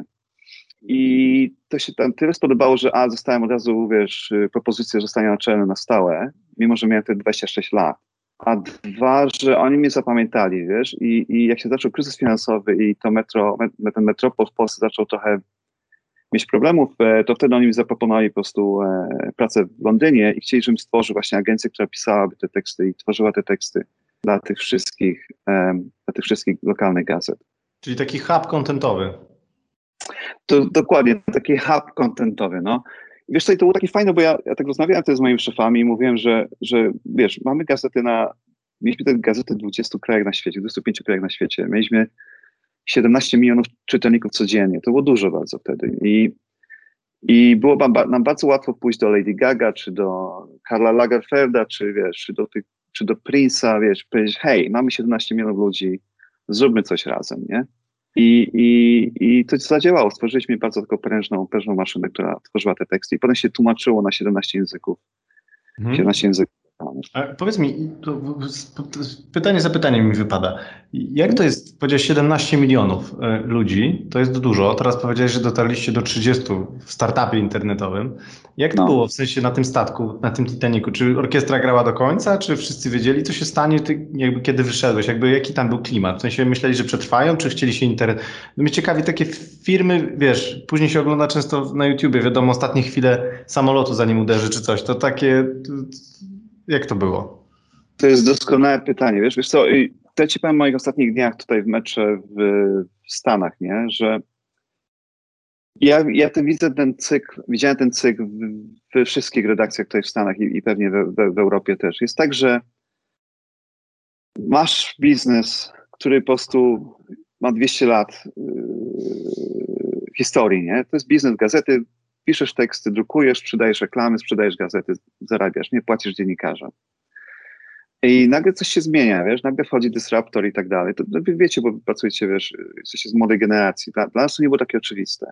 I to się tam tyle spodobało, że a, zostałem od razu, wiesz, propozycję zostania naczelnym na stałe, mimo że miałem te 26 lat. A dwa, że oni mnie zapamiętali, wiesz, i, i jak się zaczął kryzys finansowy i to metro, ten metropol w Polsce zaczął trochę mieć problemów, e, to wtedy oni mi zaproponowali po prostu e, pracę w Londynie i chcieli, żebym stworzył właśnie agencję, która pisałaby te teksty i tworzyła te teksty dla tych wszystkich, dla tych wszystkich lokalnych gazet. Czyli taki hub kontentowy. To dokładnie, taki hub kontentowy, no. Wiesz co, i to było takie fajne, bo ja, ja tak rozmawiałem też z moimi szefami i mówiłem, że, że wiesz, mamy gazety na, mieliśmy te gazety w 20 krajach na świecie, 25 krajach na świecie. Mieliśmy 17 milionów czytelników codziennie. To było dużo bardzo wtedy. I, i było nam bardzo łatwo pójść do Lady Gaga, czy do Karla Lagerfelda, czy wiesz, czy do, tych, czy do Prince'a, wiesz, powiedzieć, hej, mamy 17 milionów ludzi, zróbmy coś razem, nie? I, i, I to zadziałało. Stworzyliśmy bardzo taką prężną, prężną maszynę, która tworzyła te teksty i potem się tłumaczyło na 17 języków. Mhm. 17 języków a powiedz mi, pytanie za pytaniem mi wypada. Jak to jest, powiedziałeś 17 milionów e, ludzi, to jest dużo, teraz powiedziałeś, że dotarliście do 30 w startupie internetowym. Jak to no. było w sensie na tym statku, na tym Titanicu? Czy orkiestra grała do końca, czy wszyscy wiedzieli, co się stanie, ty, jakby kiedy wyszedłeś? Jakby jaki tam był klimat? W sensie myśleli, że przetrwają, czy chcieli się internet... No mnie ciekawi takie firmy, wiesz, później się ogląda często na YouTubie, wiadomo, ostatnie chwile samolotu zanim uderzy, czy coś, to takie jak to było? To jest doskonałe pytanie. Wiesz, wiesz co, to ci powiem w moich ostatnich dniach tutaj w mecze w, w Stanach, nie? że ja, ja ten, widzę ten cykl, widziałem ten cykl we wszystkich redakcjach tutaj w Stanach i, i pewnie w, w, w Europie też. Jest tak, że masz biznes, który po prostu ma 200 lat yy, historii, nie? To jest biznes gazety, piszesz teksty, drukujesz, sprzedajesz reklamy, sprzedajesz gazety, zarabiasz, nie płacisz dziennikarzom. I nagle coś się zmienia, wiesz, nagle wchodzi dysruptor i tak dalej. To, to wy wiecie, bo pracujecie, wiesz, jesteście z młodej generacji. Dla, dla nas to nie było takie oczywiste.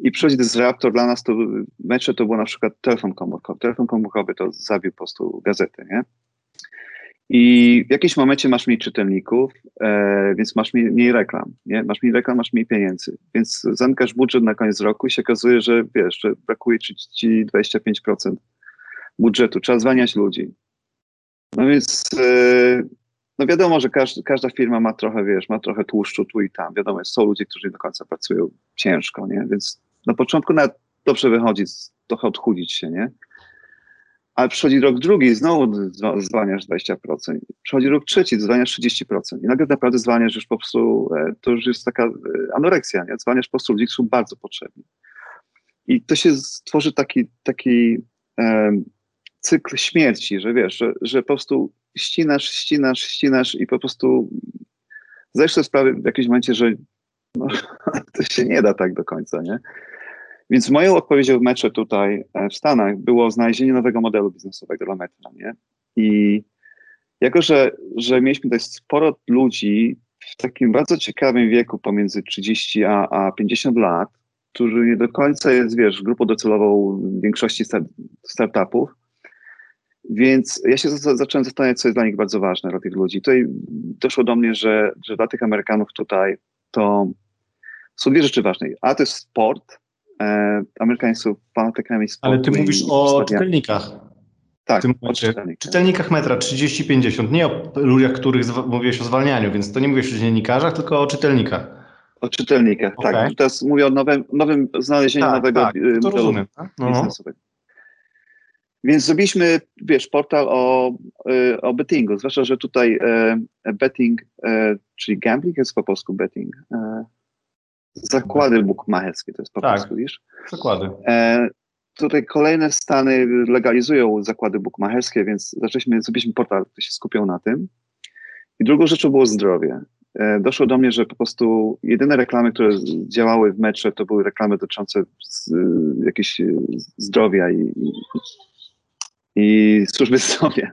I przychodzi dysruptor, dla nas to mecze to było na przykład telefon komórkowy. Telefon komórkowy to zabił po prostu gazety, nie? I w jakimś momencie masz mniej czytelników, e, więc masz mniej, mniej, reklam, nie? Masz mniej reklam, masz mniej pieniędzy. Więc zamykasz budżet na koniec roku i się okazuje, że wiesz, że brakuje ci 25% budżetu. Trzeba zwalniać ludzi. No więc yy, no wiadomo, że każda, każda firma ma trochę, wiesz, ma trochę tłuszczu tu i tam. Wiadomo, są ludzie, którzy do końca pracują ciężko, nie? Więc na początku nawet dobrze wychodzi trochę odchudzić się, nie? Ale przychodzi rok drugi, znowu zwalniasz 20%. Przychodzi rok trzeci, zwalniasz 30%. I nagle naprawdę zwalniasz już po prostu, e, to już jest taka e, anoreksja, nie? Zwalniasz po prostu ludzi, którzy są bardzo potrzebni. I to się stworzy taki, taki um, cykl śmierci, że wiesz, że, że po prostu ścinasz, ścinasz, ścinasz i po prostu zdajesz sobie sprawę w jakimś momencie, że no, to się nie da tak do końca, nie? Więc moją odpowiedzią w metrze tutaj e, w Stanach było znalezienie nowego modelu biznesowego dla metra, nie? I jako, że, że mieliśmy tutaj sporo ludzi w takim bardzo ciekawym wieku pomiędzy 30 a, a 50 lat, którzy nie do końca jest, wiesz, grupą docelową większości start, startupów, więc ja się zacząłem zastanawiać, co jest dla nich bardzo ważne, dla tych ludzi. Tutaj doszło do mnie, że, że dla tych Amerykanów tutaj to są dwie rzeczy ważne. A to jest sport. E, Amerykanie są fanatykami sportu. Ale ty mówisz o czytelnikach. Tak, o czytelnikach. czytelnikach metra 30-50, nie o ludziach, których mówiłeś o zwalnianiu, więc to nie mówisz o dziennikarzach, tylko o czytelnikach. O czytelnikach, okay. tak. Teraz mówię o nowym, nowym znalezieniu tak, nowego tak, to rozumiem. Tak? No. biznesowego. Więc zrobiliśmy, wiesz, portal o, y, o bettingu, zwłaszcza, że tutaj e, betting, e, czyli gambling jest po polsku betting. E, zakłady bukmacherskie to jest po tak, polsku, wiesz? zakłady. Tutaj kolejne stany legalizują zakłady bukmacherskie, więc zaczęliśmy, zrobiliśmy portal, który się skupiał na tym. I drugą rzeczą było zdrowie. Doszło do mnie, że po prostu jedyne reklamy, które działały w metrze, to były reklamy dotyczące z, jakiegoś zdrowia i, i i służby zdrowia.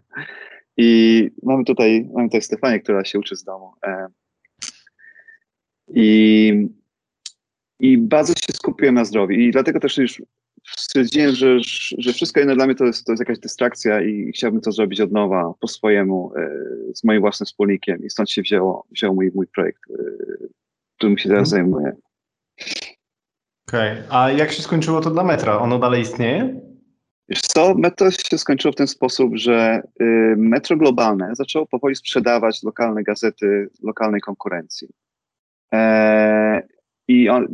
I mamy tutaj, mamy tutaj Stefanię, która się uczy z domu. E, I, I bardzo się skupiłem na zdrowiu. I dlatego też już stwierdziłem, że, że wszystko inne dla mnie to jest, to jest jakaś dystrakcja i chciałbym to zrobić od nowa, po swojemu, e, z moim własnym wspólnikiem. I stąd się wzięło, wziął mój, mój projekt, e, którym się teraz hmm. zajmuję. Okej, okay. a jak się skończyło to dla metra? Ono dalej istnieje? Wiesz co, Metro się skończyło w ten sposób, że y, Metro Globalne zaczęło powoli sprzedawać lokalne gazety lokalnej konkurencji. E, I on,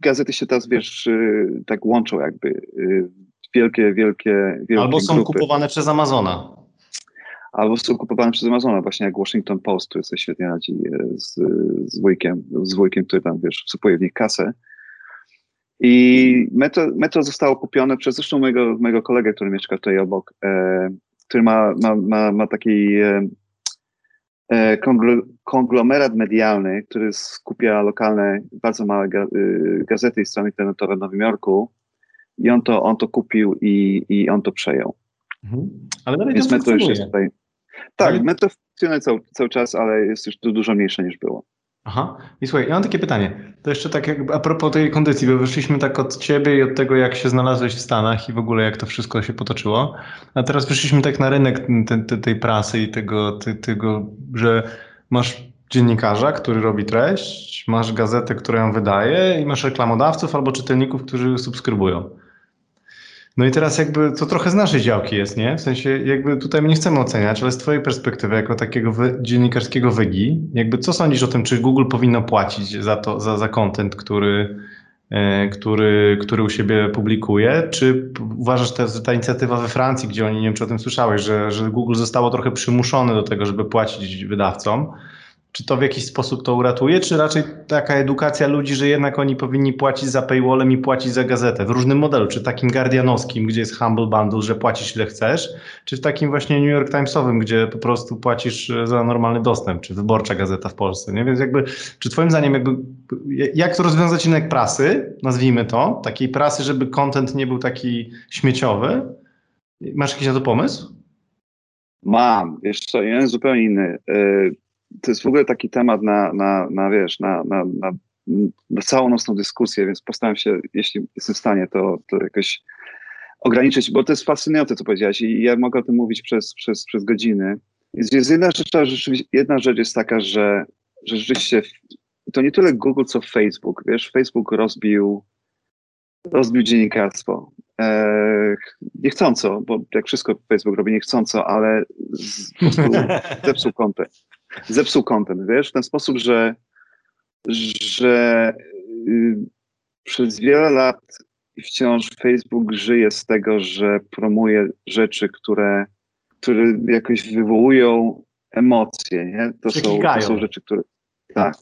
gazety się teraz, wiesz, y, tak łączą jakby. Y, wielkie, wielkie, wielkie Albo są grupy. kupowane przez Amazona. Albo są kupowane przez Amazona, właśnie jak Washington Post, który sobie świetnie radzi z, z wujkiem, z wujkiem, który tam, wiesz, wsypuje w nich kasę. I metro, metro zostało kupione przez zresztą mojego, mojego kolegę, który mieszka tutaj obok, e, który ma, ma, ma, ma taki e konglomerat medialny, który skupia lokalne, bardzo małe y, gazety i strony internetowe w Nowym Jorku. I on to, on to kupił i, i on to przejął. Mhm. Ale dalej Więc to metro już jest tutaj. Tak, ale... metro funkcjonuje cały, cały czas, ale jest już dużo mniejsze niż było. Aha. I słuchaj, ja mam takie pytanie. To jeszcze tak jak a propos tej kondycji, bo wyszliśmy tak od ciebie i od tego, jak się znalazłeś w Stanach i w ogóle jak to wszystko się potoczyło. A teraz wyszliśmy tak na rynek te, te, tej prasy i tego, te, tego, że masz dziennikarza, który robi treść, masz gazetę, która ją wydaje i masz reklamodawców albo czytelników, którzy subskrybują. No i teraz jakby to trochę z naszej działki jest, nie? W sensie jakby tutaj my nie chcemy oceniać, ale z twojej perspektywy jako takiego wy, dziennikarskiego wygi, jakby co sądzisz o tym, czy Google powinno płacić za to, za, za content, który, e, który, który u siebie publikuje? Czy uważasz, że ta inicjatywa we Francji, gdzie oni, nie wiem czy o tym słyszałeś, że, że Google zostało trochę przymuszone do tego, żeby płacić wydawcom, czy to w jakiś sposób to uratuje, czy raczej taka edukacja ludzi, że jednak oni powinni płacić za paywallem i płacić za gazetę w różnym modelu, czy takim guardianowskim, gdzie jest humble bundle, że płacisz ile chcesz, czy w takim właśnie New York Timesowym, gdzie po prostu płacisz za normalny dostęp, czy wyborcza gazeta w Polsce, nie? Więc jakby, czy twoim zdaniem jakby, jak to rozwiązać rynek prasy, nazwijmy to, takiej prasy, żeby content nie był taki śmieciowy? Masz jakiś na to pomysł? Mam, wiesz co, jeden zupełnie inny. Y, to jest w ogóle taki temat na, na, na wiesz, na, na, na, na całą nocną dyskusję, więc postaram się, jeśli jestem w stanie, to, to jakoś ograniczyć, bo to jest fascynujące, co powiedziałeś i ja mogę o tym mówić przez, przez, przez godziny. Jest, jest jedna, rzecz, jedna rzecz jest taka, że, że rzeczywiście to nie tyle Google, co Facebook. Wiesz, Facebook rozbił rozbił dziennikarstwo. E, niechcąco, bo jak wszystko Facebook robi niechcąco, ale z, po prostu zepsuł content. Zepsuł content, wiesz, w ten sposób, że, że y, przez wiele lat wciąż Facebook żyje z tego, że promuje rzeczy, które, które jakoś wywołują emocje, nie? To, są, to są rzeczy, które tak,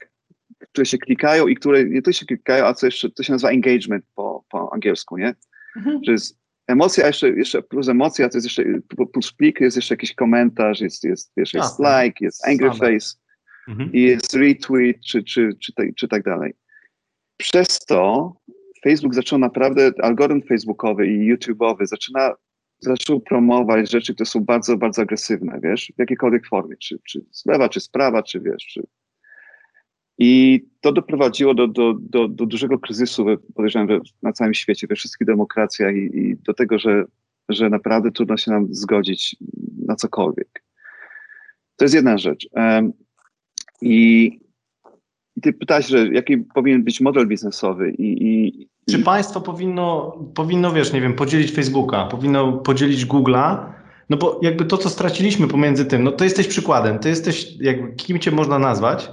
które się klikają i które nie tylko się klikają, a co jeszcze, to się nazywa engagement po, po angielsku, nie? Mhm. Że jest emocja, jeszcze, jeszcze plus emocja, to jest jeszcze plus plik, jest jeszcze jakiś komentarz, jest, jest, wiesz, jest tak. like, jest angry Same. face mhm. i jest retweet, czy, czy, czy, czy, czy tak dalej. Przez to Facebook zaczął naprawdę, algorytm facebookowy i YouTube'owy zaczyna, zaczął promować rzeczy, które są bardzo, bardzo agresywne, wiesz, w jakiejkolwiek formie, czy, czy z lewa, czy z prawa, czy wiesz, czy i to doprowadziło do, do, do, do dużego kryzysu, podejrzewam, na całym świecie, we wszystkich demokracjach i, i, do tego, że, że naprawdę trudno się nam zgodzić na cokolwiek. To jest jedna rzecz. I, i ty pytałeś, że jaki powinien być model biznesowy i, i czy państwo powinno, powinno, wiesz, nie wiem, podzielić Facebooka, powinno podzielić Google'a, no bo jakby to, co straciliśmy pomiędzy tym, no to jesteś przykładem, ty jesteś, jakby kim cię można nazwać,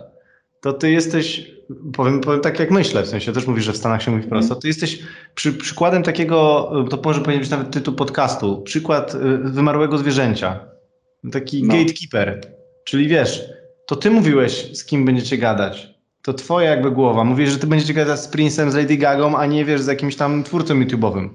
to ty jesteś, powiem, powiem tak jak myślę, w sensie też mówisz, że w Stanach się mówi wprost, to ty jesteś przy, przykładem takiego, to może powinien być nawet tytuł podcastu, przykład y, wymarłego zwierzęcia, taki no. gatekeeper, czyli wiesz, to ty mówiłeś, z kim będziecie gadać, to twoja jakby głowa, mówisz, że ty będziecie gadać z Prince'em, z Lady Gagą, a nie wiesz, z jakimś tam twórcą YouTube'owym.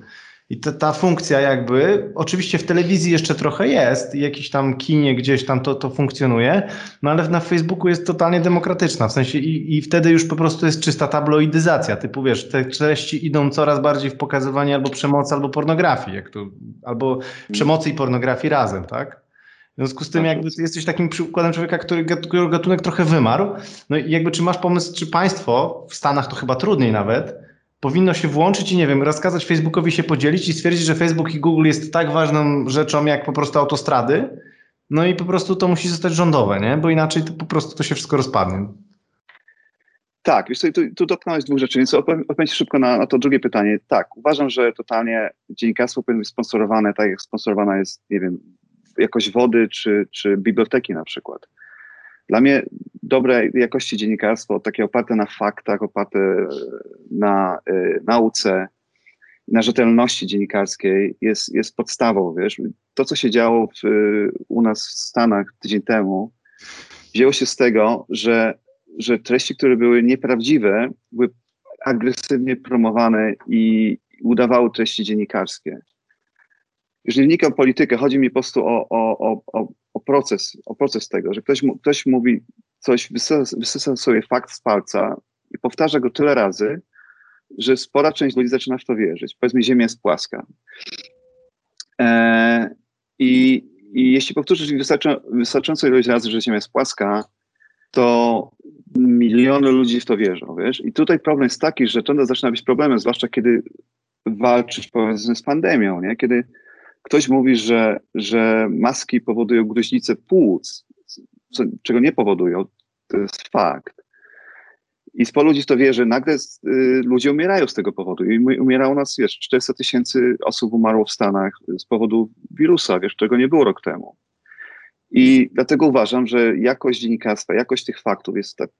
I ta, ta funkcja jakby, oczywiście w telewizji jeszcze trochę jest, jakiś tam kinie gdzieś tam to, to funkcjonuje, no ale na Facebooku jest totalnie demokratyczna, w sensie i, i wtedy już po prostu jest czysta tabloidyzacja, typu wiesz, te treści idą coraz bardziej w pokazywanie albo przemocy, albo pornografii, jak to, albo przemocy i pornografii razem, tak? W związku z tym tak jakby ty jesteś takim przykładem człowieka, który, który gatunek trochę wymarł, no i jakby czy masz pomysł, czy państwo, w Stanach to chyba trudniej nawet, powinno się włączyć i nie wiem, rozkazać Facebookowi się podzielić i stwierdzić, że Facebook i Google jest tak ważną rzeczą jak po prostu autostrady. No i po prostu to musi zostać rządowe, nie? Bo inaczej to po prostu to się wszystko rozpadnie. Tak, wiesz tu, tu dotknąłeś dwóch rzeczy, więc odpowiem szybko na, na, to drugie pytanie. Tak, uważam, że totalnie dziennikarstwo powinno być sponsorowane tak, jak sponsorowana jest, nie wiem, jakość wody czy, czy biblioteki na przykład. Dla mnie dobre jakości dziennikarstwo, takie oparte na faktach, oparte na y, nauce, na rzetelności dziennikarskiej jest, jest podstawą, wiesz. To, co się działo w, u nas w Stanach tydzień temu, wzięło się z tego, że, że treści, które były nieprawdziwe, były agresywnie promowane i udawały treści dziennikarskie. Jeżeli wnikam w politykę, chodzi mi po prostu o, o, o, o, proces, o proces tego, że ktoś, ktoś mówi coś, wysysa sobie fakt z palca i powtarza go tyle razy, że spora część ludzi zaczyna w to wierzyć. Powiedzmy, Ziemia jest płaska. E, i, I jeśli powtórzysz wystarczająco ilość razy, że Ziemia jest płaska, to miliony ludzi w to wierzą, wiesz? I tutaj problem jest taki, że to zaczyna być problemem, zwłaszcza kiedy walczysz powiedzmy z pandemią, nie? Kiedy ktoś mówi, że, że maski powodują gruźlicę płuc, co, czego nie powodują, to jest fakt. I sporo ludzi to wierzy. Nagle y, ludzie umierają z tego powodu. I umiera u nas, wiesz, 400 tysięcy osób umarło w Stanach z powodu wirusa, wiesz, czego nie było rok temu. I dlatego uważam, że jakość dziennikarstwa, jakość tych faktów jest tak,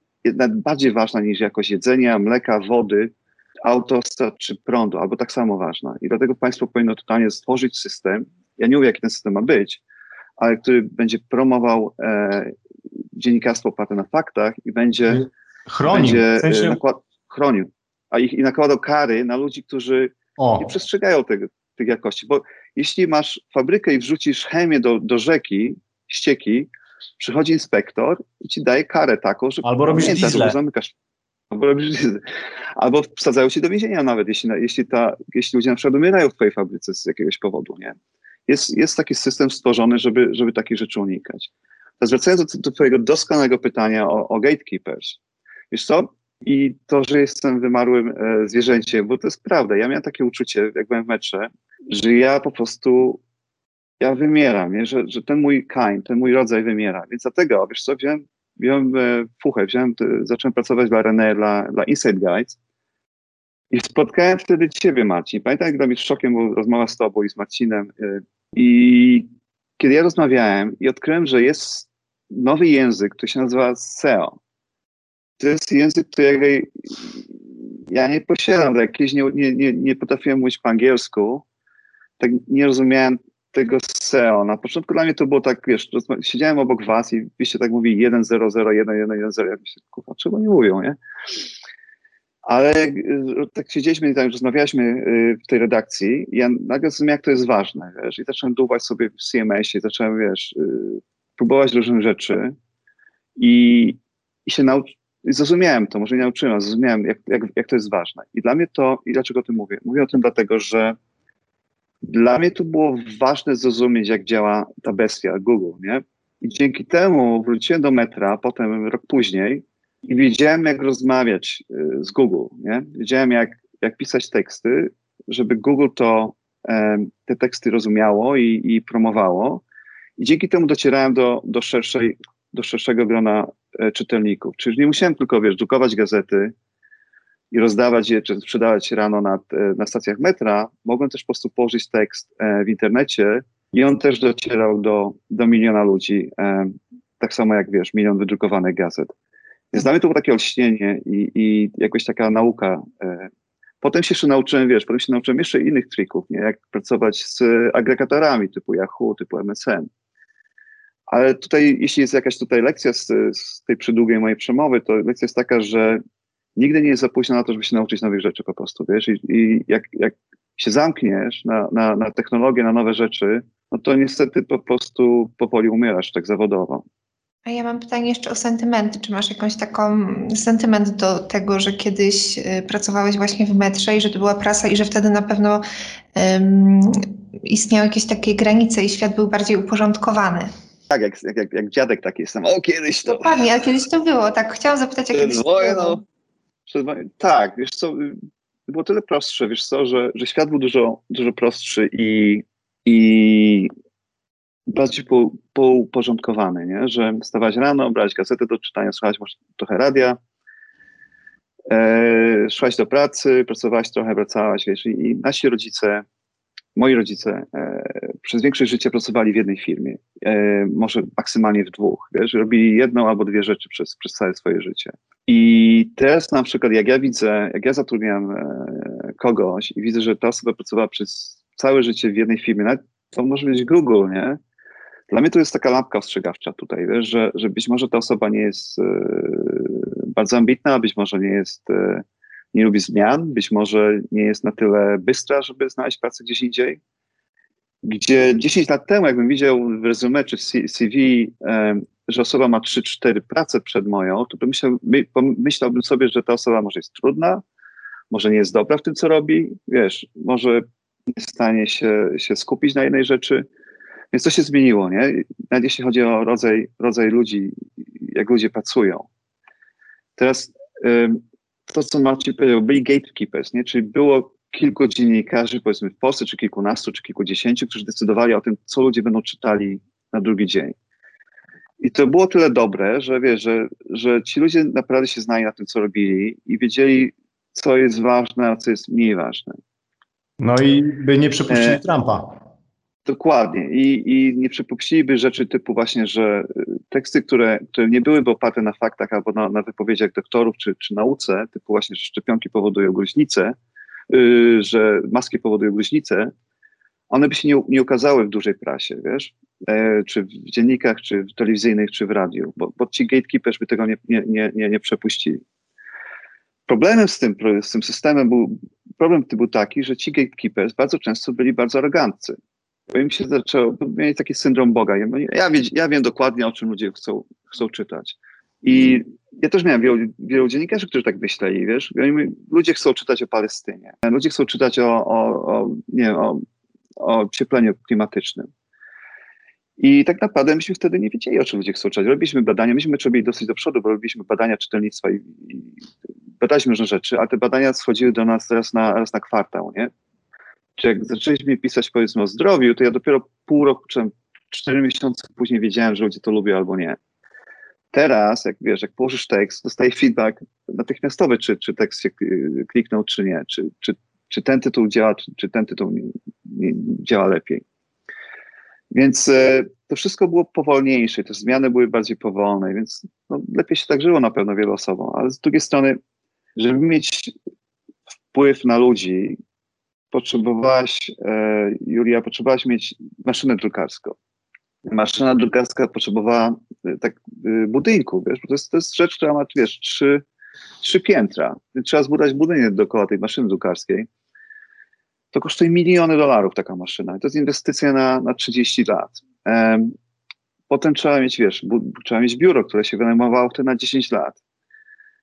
bardziej ważna niż jakość jedzenia, mleka, wody, autostrad czy prądu, albo tak samo ważna. I dlatego państwo powinno totalnie stworzyć system, ja nie mówię, jaki ten system ma być, ale który będzie promował e, dziennikarstwo oparte na faktach i będzie chronił, będzie, w sensie... E, nakład, chronił a ich, i nakładał kary na ludzi, którzy o. nie przestrzegają tego, tych jakości. Bo jeśli masz fabrykę i wrzucisz chemię do, do rzeki, ścieki, przychodzi inspektor i ci daje karę taką, że albo robisz diesle. zamykasz. Albo, wsadzają cię do więzienia nawet, jeśli, jeśli, ta, jeśli ludzie na przykład umierają w twojej fabryce z jakiegoś powodu, nie? Jest, jest taki system stworzony, żeby, żeby takich rzeczy unikać. To zwracając do, do twojego doskonałego pytania o, o gatekeepers. Wiesz co? I to, że jestem wymarłym e, zwierzęciem, bo to jest prawda. Ja miałem takie uczucie, jak byłem w metrze, że ja po prostu, ja wymieram, nie? Że, że ten mój kind, ten mój rodzaj wymiera. Więc dlatego, wiesz co, wziąłem, wziąłem e, fuchę, wziąłem, zacząłem pracować dla René, dla, dla Inside Guides I spotkałem wtedy ciebie, Marcin. Pamiętam, jak dla mnie szokiem była rozmowa z tobą i z Marcinem. Y, I kiedy ja rozmawiałem i odkryłem, że jest nowy język, który się nazywa SEO. To jest język, którego ja nie posiadam. Tak, nie, nie, nie, nie potrafiłem mówić po angielsku. Tak nie rozumiałem tego SEO. Na początku dla mnie to było tak, wiesz, siedziałem obok was i wyście tak mówili 1, 0, 0, 1, 1, 1, 0. Ja myślę, kurwa, czego nie mówią, nie? Ale jak, tak siedzieliśmy i tak rozmawialiśmy y, w tej redakcji, ja nagle zrozumiałem, jak to jest ważne, wiesz, i zacząłem dłuwać sobie w CMS-ie, zacząłem, wiesz, y, próbować różnych rzeczy i, i się nauczyłem, zrozumiałem to, może nie nauczyłem, ale zrozumiałem, jak, jak, jak to jest ważne. I dla mnie to, i dlaczego o tym mówię? Mówię o tym dlatego, że dla mnie to było ważne zrozumieć, jak działa ta bestia Google, nie? I dzięki temu wróciłem do metra, potem rok później i wiedziałem, jak rozmawiać y, z Google, nie? Wiedziałem, jak, jak pisać teksty, żeby Google to, te teksty rozumiało i, i promowało. I dzięki temu docierałem do, do, szerszej, do szerszego grona e, czytelników. Czyli nie musiałem tylko, wiesz, drukować gazety i rozdawać je, czy sprzedawać rano na, e, na stacjach metra. Mogłem też po prostu położyć tekst e, w internecie i on też docierał do, do miliona ludzi. Tak samo jak, wiesz, milion wydrukowanych gazet. Więc dla mnie to było takie olśnienie i, i jakoś taka nauka. Potem się jeszcze nauczyłem, wiesz, potem się nauczyłem jeszcze innych trików, nie? jak pracować z agregatorami typu Yahoo, typu MSN. Ale tutaj, jeśli jest jakaś tutaj lekcja z, z tej przydługiej mojej przemowy, to lekcja jest taka, że nigdy nie jest za późno na to, żeby się nauczyć nowych rzeczy po prostu, wiesz, i, i jak, jak się zamkniesz na, na, na technologię, na nowe rzeczy, no to niestety po prostu powoli umierasz tak zawodowo. A ja mam pytanie jeszcze o sentymenty. Czy masz jakąś taką sentyment do tego, że kiedyś y, pracowałeś właśnie w metrze i że to była prasa i że wtedy na pewno um, istniały jakieś takie granice i świat był bardziej uporządkowany? Tak, jak, jak, jak dziadek taki jestem. O, kiedyś to. Dokładnie, a kiedyś to było. Tak, chciałam zapytać, jak kiedyś to było. Tak, wiesz co, było tyle prostsze, wiesz co, że, że świat był dużo, dużo prostszy i, i bardziej po, pouporządkowany, nie? że wstawać rano, brać gazetę do czytania, słuchać może trochę radia, e, szłaś do pracy, pracowałaś trochę, wracałaś, wiesz, i, i nasi rodzice moi rodzice e, przez większość życia pracowali w jednej firmie, e, może maksymalnie w dwóch, wiesz, robili jedną albo dwie rzeczy przez, przez całe swoje życie. I teraz na przykład, jak ja widzę, jak ja zatrudniam e, kogoś i widzę, że ta osoba pracowała przez całe życie w jednej firmie, to może być Google, nie? Dla mnie to jest taka lampka ostrzegawcza tutaj, wiesz, że, że być może ta osoba nie jest e, bardzo ambitna, być może nie jest e, nie lubi zmian, być może nie jest na tyle bystra, żeby znaleźć pracę gdzieś indziej. Gdzie 10 lat temu, jakbym widział w resume czy w CV, że osoba ma 3-4 prace przed moją, to bym myślał, myślałbym sobie, że ta osoba może jest trudna, może nie jest dobra w tym, co robi, wiesz, może nie stanie się, się skupić na jednej rzeczy. Więc to się zmieniło, nie? Nawet jeśli chodzi o rodzaj, rodzaj ludzi, jak ludzie pracują. Teraz to, co Marcin powiedział, byli gatekeepers, nie? czyli było kilku dziennikarzy, powiedzmy w Polsce, czy kilkunastu, czy kilkudziesięciu, którzy decydowali o tym, co ludzie będą czytali na drugi dzień. I to było tyle dobre, że wiesz, że, że ci ludzie naprawdę się znali na tym, co robili i wiedzieli, co jest ważne, a co jest mniej ważne. No i by nie przepuścili e, Trumpa. Dokładnie. I, I nie przypuściliby rzeczy typu właśnie, że y, teksty, które, które nie byłyby oparte na faktach albo na, na wypowiedziach doktorów czy, czy nauce, typu właśnie, że szczepionki powodują gruźlicę, yy, że maski powodują gruźlicę, one by się nie, nie ukazały w dużej prasie, wiesz, e, czy w dziennikach, czy w telewizyjnych, czy w radiu, bo, bo ci gatekeepers by tego nie, nie, nie, nie, nie przepuścili. Problemem z tym, z tym systemem był, problem był taki, że ci gatekeepers bardzo często byli bardzo aroganccy bo im się zaczęło, mieli taki syndrom Boga. Ja, ja, ja wiem dokładnie, o czym ludzie chcą, chcą czytać. I ja też miałem wielu, wielu dziennikarzy, którzy tak myśleli, wiesz. Ludzie chcą czytać o Palestynie. Ludzie chcą czytać o, o, o nie wiem, o, o ociepleniu klimatycznym. I tak naprawdę myśmy wtedy nie wiedzieli, o czym ludzie chcą czytać. Robiliśmy badania, myśmy robili dosyć do przodu, bo robiliśmy badania czytelnictwa i, i badaliśmy różne rzeczy, a te badania schodziły do nas raz na, raz na kwartał, nie? Czy jak zaczęliśmy pisać powiedzmy o zdrowiu, to ja dopiero pół roku czy cztery miesiące później wiedziałem, że ludzie to lubią albo nie. Teraz, jak wiesz, jak położysz tekst, dostaje feedback natychmiastowy, czy, czy tekst się kliknął, czy nie, czy, czy, czy ten tytuł działa, czy, czy ten tytuł nie, nie działa lepiej. Więc e, to wszystko było powolniejsze, te zmiany były bardziej powolne, więc no, lepiej się tak żyło na pewno wielu osobom, ale z drugiej strony, żeby mieć wpływ na ludzi, potrzebowałaś, e, Julia, potrzebowałaś mieć maszynę drukarską. Maszyna drukarska potrzebowała e, tak e, budynku, wiesz, bo to jest, to jest rzecz, która ma, wiesz, trzy, trzy piętra. Trzeba zbudować budynek dookoła tej maszyny drukarskiej. To kosztuje miliony dolarów taka maszyna. To jest inwestycja na, na 30 lat. Potem trzeba mieć, wiesz, trzeba mieć biuro, które się wynajmowało wtedy na 10 lat.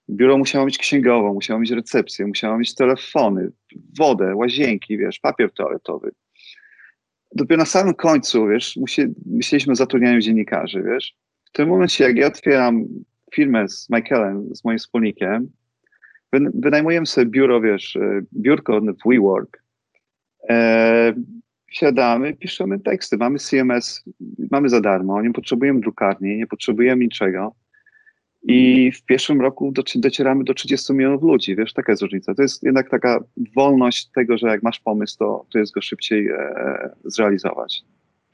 Biuro musiało mieć księgową, musiało mieć recepcję, musiało mieć telefony, wodę, łazienki, wiesz, papier toaletowy. Dopiero na samym końcu, wiesz, myśleliśmy o zatrudnianiu dziennikarzy, wiesz. W tym momencie, jak ja otwieram firmę z Michaelem, z moim wspólnikiem, wynajmujemy sobie biuro, wiesz, e, biurko w WeWork, e, siadamy, piszemy teksty, mamy CMS, mamy za darmo, nie potrzebujemy drukarni, nie potrzebujemy niczego. I w pierwszym roku docieramy do 30 milionów ludzi, wiesz, taka jest różnica. To jest jednak taka wolność tego, że jak masz pomysł, to, to jest go szybciej e, zrealizować.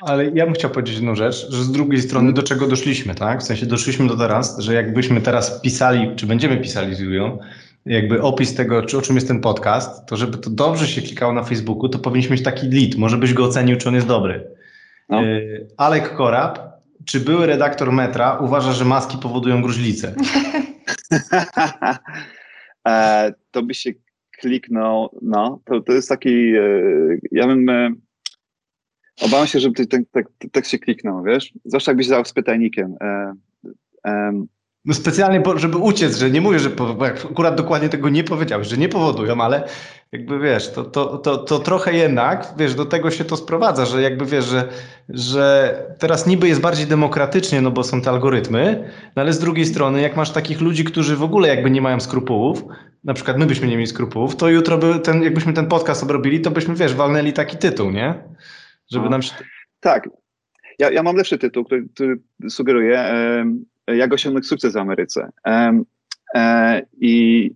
Ale ja bym chciał powiedzieć jedną rzecz, że z drugiej strony do czego doszliśmy, tak? W sensie doszliśmy do teraz, że jakbyśmy teraz pisali, czy będziemy pisali z Julią, jakby opis tego, czy, o czym jest ten podcast, to żeby to dobrze się klikało na Facebooku, to powinniśmy mieć taki lead. Może byś go ocenił, czy on jest dobry. No. Y, Alek Korab, czy były redaktor Metra uważa, że maski powodują gruźlicę? e, to by się kliknął, no, to, to jest taki, e, ja bym, e, obawiam się, żeby ten tekst się kliknął, wiesz, zwłaszcza jakbyś dał z pytajnikiem. E, no specjalnie, żeby uciec, że nie mówię, że akurat dokładnie tego nie powiedziałeś, że nie powodują, ale jakby wiesz, to, to, to, to trochę jednak, wiesz, do tego się to sprowadza, że jakby wiesz, że, że teraz niby jest bardziej demokratycznie, no bo są te algorytmy, no ale z drugiej strony, jak masz takich ludzi, którzy w ogóle jakby nie mają skrupułów, na przykład my byśmy nie mieli skrupułów, to jutro by ten, jakbyśmy ten podcast obrobili, to byśmy, wiesz, walnęli taki tytuł, nie? Żeby nam się... Tak. Ja, ja mam lepszy tytuł, który, który sugeruje, jak osiągnąć sukces w Ameryce. E, I,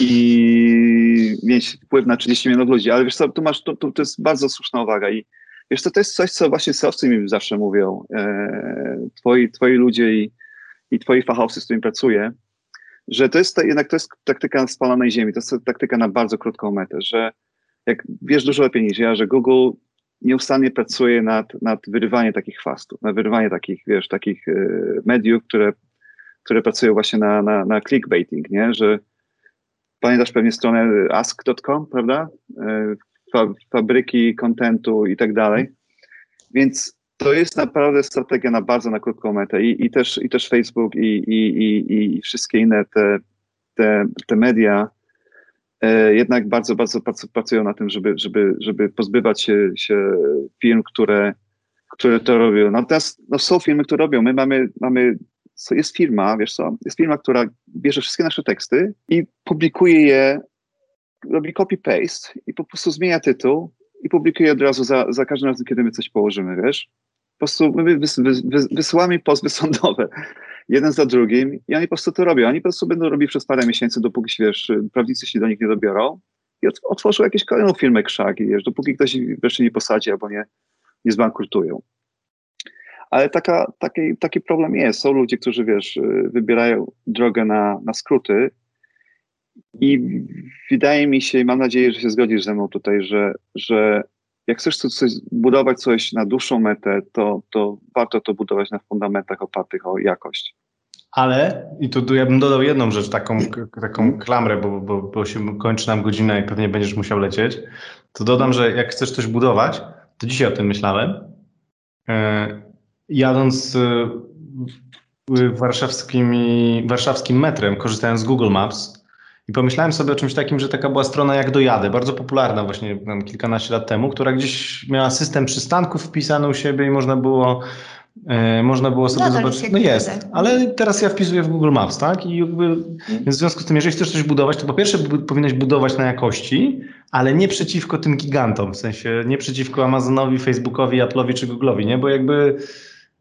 i mieć wpływ na 30 milionów ludzi, ale wiesz co, tu masz, to, to, jest bardzo słuszna uwaga. I wiesz co, to jest coś, co właśnie selfcy mi zawsze mówią, e, twoi, twoi ludzie i, i twoi fachowcy, z którymi pracuję, że to jest jednak to jest taktyka spalonej ziemi, to jest taktyka na bardzo krótką metę, że jak wiesz dużo lepiej niż ja, że Google nieustannie pracuje nad, nad wyrywaniem takich chwastów, na wyrywanie takich, wiesz, takich e, mediów, które, które pracują właśnie na, na, na clickbaiting, nie? Że pamiętasz pewnie stronę ask.com, prawda? E, fa, fabryki kontentu i tak dalej. Więc to jest naprawdę strategia na bardzo na krótką metę i, i, też, i też Facebook i, i, i, i wszystkie inne te, te, te media jednak bardzo, bardzo pracują na tym, żeby, żeby, żeby pozbywać się, się firm, które, które to robią. Natomiast no, są firmy, które robią. My mamy, mamy jest firma, wiesz co, jest firma, która bierze wszystkie nasze teksty i publikuje je, robi copy-paste i po prostu zmienia tytuł i publikuje od razu za, za każdym razem, kiedy my coś położymy, wiesz. Po prostu my wys, wys, wys, wysyłamy pozwy sądowe jeden za drugim i oni po prostu to robią. Oni po prostu będą robić przez parę miesięcy, dopóki wiesz, prawnicy się do nich nie dobiorą i otworzą jakieś kolejną firmę krzaki, wiesz, dopóki ktoś wreszcie nie posadzi albo nie, nie zbankrutują. Ale taka, taki, taki problem jest. Są ludzie, którzy, wiesz, wybierają drogę na, na skróty i wydaje mi się, i mam nadzieję, że się zgodzisz ze mną tutaj, że, że jak chcesz coś, budować coś na dłuższą metę, to, to warto to budować na fundamentach opartych o jakość. Ale, i tu ja bym dodał jedną rzecz, taką, taką mhm. klamrę, bo, bo, bo się kończy nam godzina i pewnie będziesz musiał lecieć, to dodam, że jak chcesz coś budować, to dzisiaj o tym myślałem, e, jadąc e, warszawskim, warszawskim metrem, korzystając z Google Maps, i pomyślałem sobie o czymś takim, że taka była strona jak Dojadę, bardzo popularna właśnie tam kilkanaście lat temu, która gdzieś miała system przystanków wpisany u siebie i można było e, można było sobie Nadal zobaczyć. No jest, ale teraz ja wpisuję w Google Maps, tak? I jakby, mhm. w związku z tym, jeżeli chcesz coś budować, to po pierwsze powinieneś budować na jakości, ale nie przeciwko tym gigantom, w sensie nie przeciwko Amazonowi, Facebookowi, Apple'owi czy Google'owi, nie? Bo jakby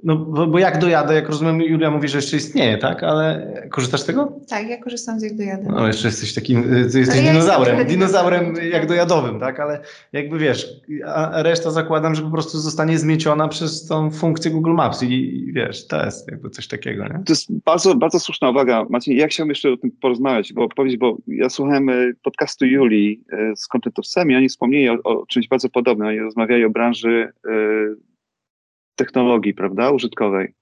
No, bo, bo jak dojadę, jak rozumiem, Julia mówi, że jeszcze istnieje, tak? Ale korzystasz z tego? Tak, ja korzystam z jak dojadę. No, jeszcze jesteś takim, y, ty jesteś ja dinozaurem, jestem dinozaurem jak dojadowym, tak? Ale jakby wiesz, a reszta zakładam, że po prostu zostanie zmieciona przez tą funkcję Google Maps i, i wiesz, to jest jakby coś takiego, nie? To jest bardzo, bardzo słuszna uwaga, Maciej. Ja chciałbym jeszcze o tym porozmawiać, bo powiedzieć, bo ja słuchałem e, podcastu Julii e, z Content of Semi, oni wspomnieli o, o czymś bardzo podobnym. Oni rozmawiali o branży technologii, prawda, użytkowej.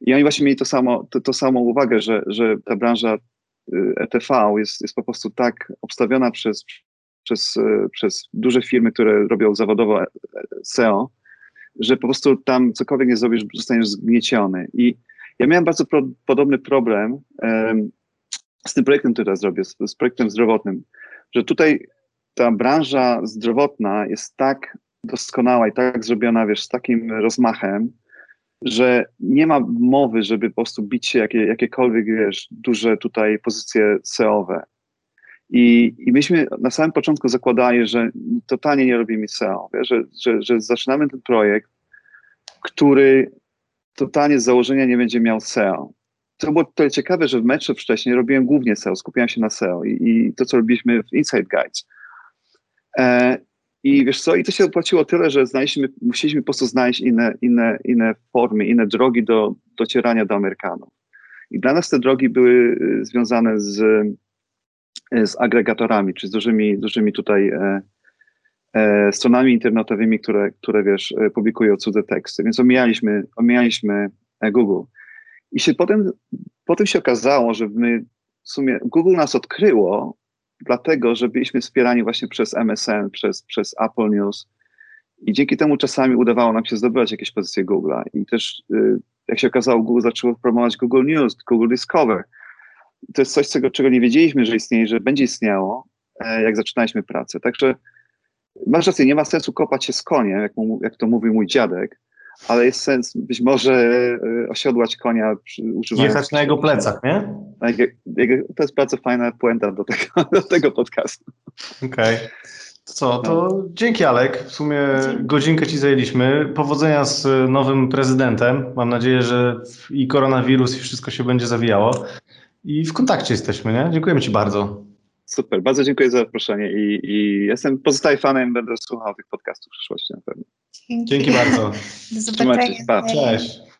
I oni właśnie mieli to samo, to, to samą uwagę, że, że ta branża ETV jest, jest po prostu tak obstawiona przez, przez, przez duże firmy, które robią zawodowo SEO, że po prostu tam cokolwiek nie zrobisz, zostaniesz zgnieciony. I ja miałem bardzo pro, podobny problem um, z tym projektem, który teraz robię, z, z projektem zdrowotnym, że tutaj ta branża zdrowotna jest tak doskonała i tak zrobiona, wiesz, z takim rozmachem, że nie ma mowy, żeby po prostu bić się jakie, jakiekolwiek, wiesz, duże tutaj pozycje SEO-owe. I, I myśmy na samym początku zakładali, że totalnie nie robimy SEO, wiesz, że, że, że zaczynamy ten projekt, który totalnie z założenia nie będzie miał SEO. To było tyle ciekawe, że w metrze wcześniej robiłem głównie SEO, skupiałem się na SEO i, i to, co robiliśmy w Insight Guides. E, I wiesz co, i to się opłaciło tyle, że znaleźliśmy, musieliśmy po prostu znaleźć inne, inne, inne formy, inne drogi do docierania do Amerykanów. I dla nas te drogi były y, związane z, y, z agregatorami, czy z dużymi, dużymi tutaj e, e, stronami internetowymi, które, które wiesz, e, publikują cudze teksty. Więc omijaliśmy, omijaliśmy e, Google. I się potem, potem się okazało, że my w sumie Google nas odkryło, dlatego, że byliśmy wspierani właśnie przez MSN, przez, przez Apple News i dzięki temu czasami udawało nam się zdobywać jakieś pozycje Google'a i też, y, jak się okazało, Google zaczęło promować Google News, Google Discover. To jest coś, czego, nie wiedzieliśmy, że istnieje, że będzie istniało, e, jak zaczynaliśmy pracę. Także masz rację, nie ma sensu kopać się z koniem, jak, jak to mówił mój dziadek, ale jest sens być może e, osiodłać konia używając... Jechać na jego plecach, nie? To jest bardzo fajna puenta do tego, do tego podcastu. Okej. Okay. Co, to no. dzięki Alek. W sumie godzinkę Ci zajęliśmy. Powodzenia z nowym prezydentem. Mam nadzieję, że i koronawirus i wszystko się będzie zawijało. I w kontakcie jesteśmy, nie? Dziękujemy Ci bardzo. Super, bardzo dziękuję za zaproszenie i, i jestem pozostaję fanem, będę słuchał tych podcastów w przyszłości na pewno. Dzięki, Dzięki bardzo. Do zobaczenia. Cześć.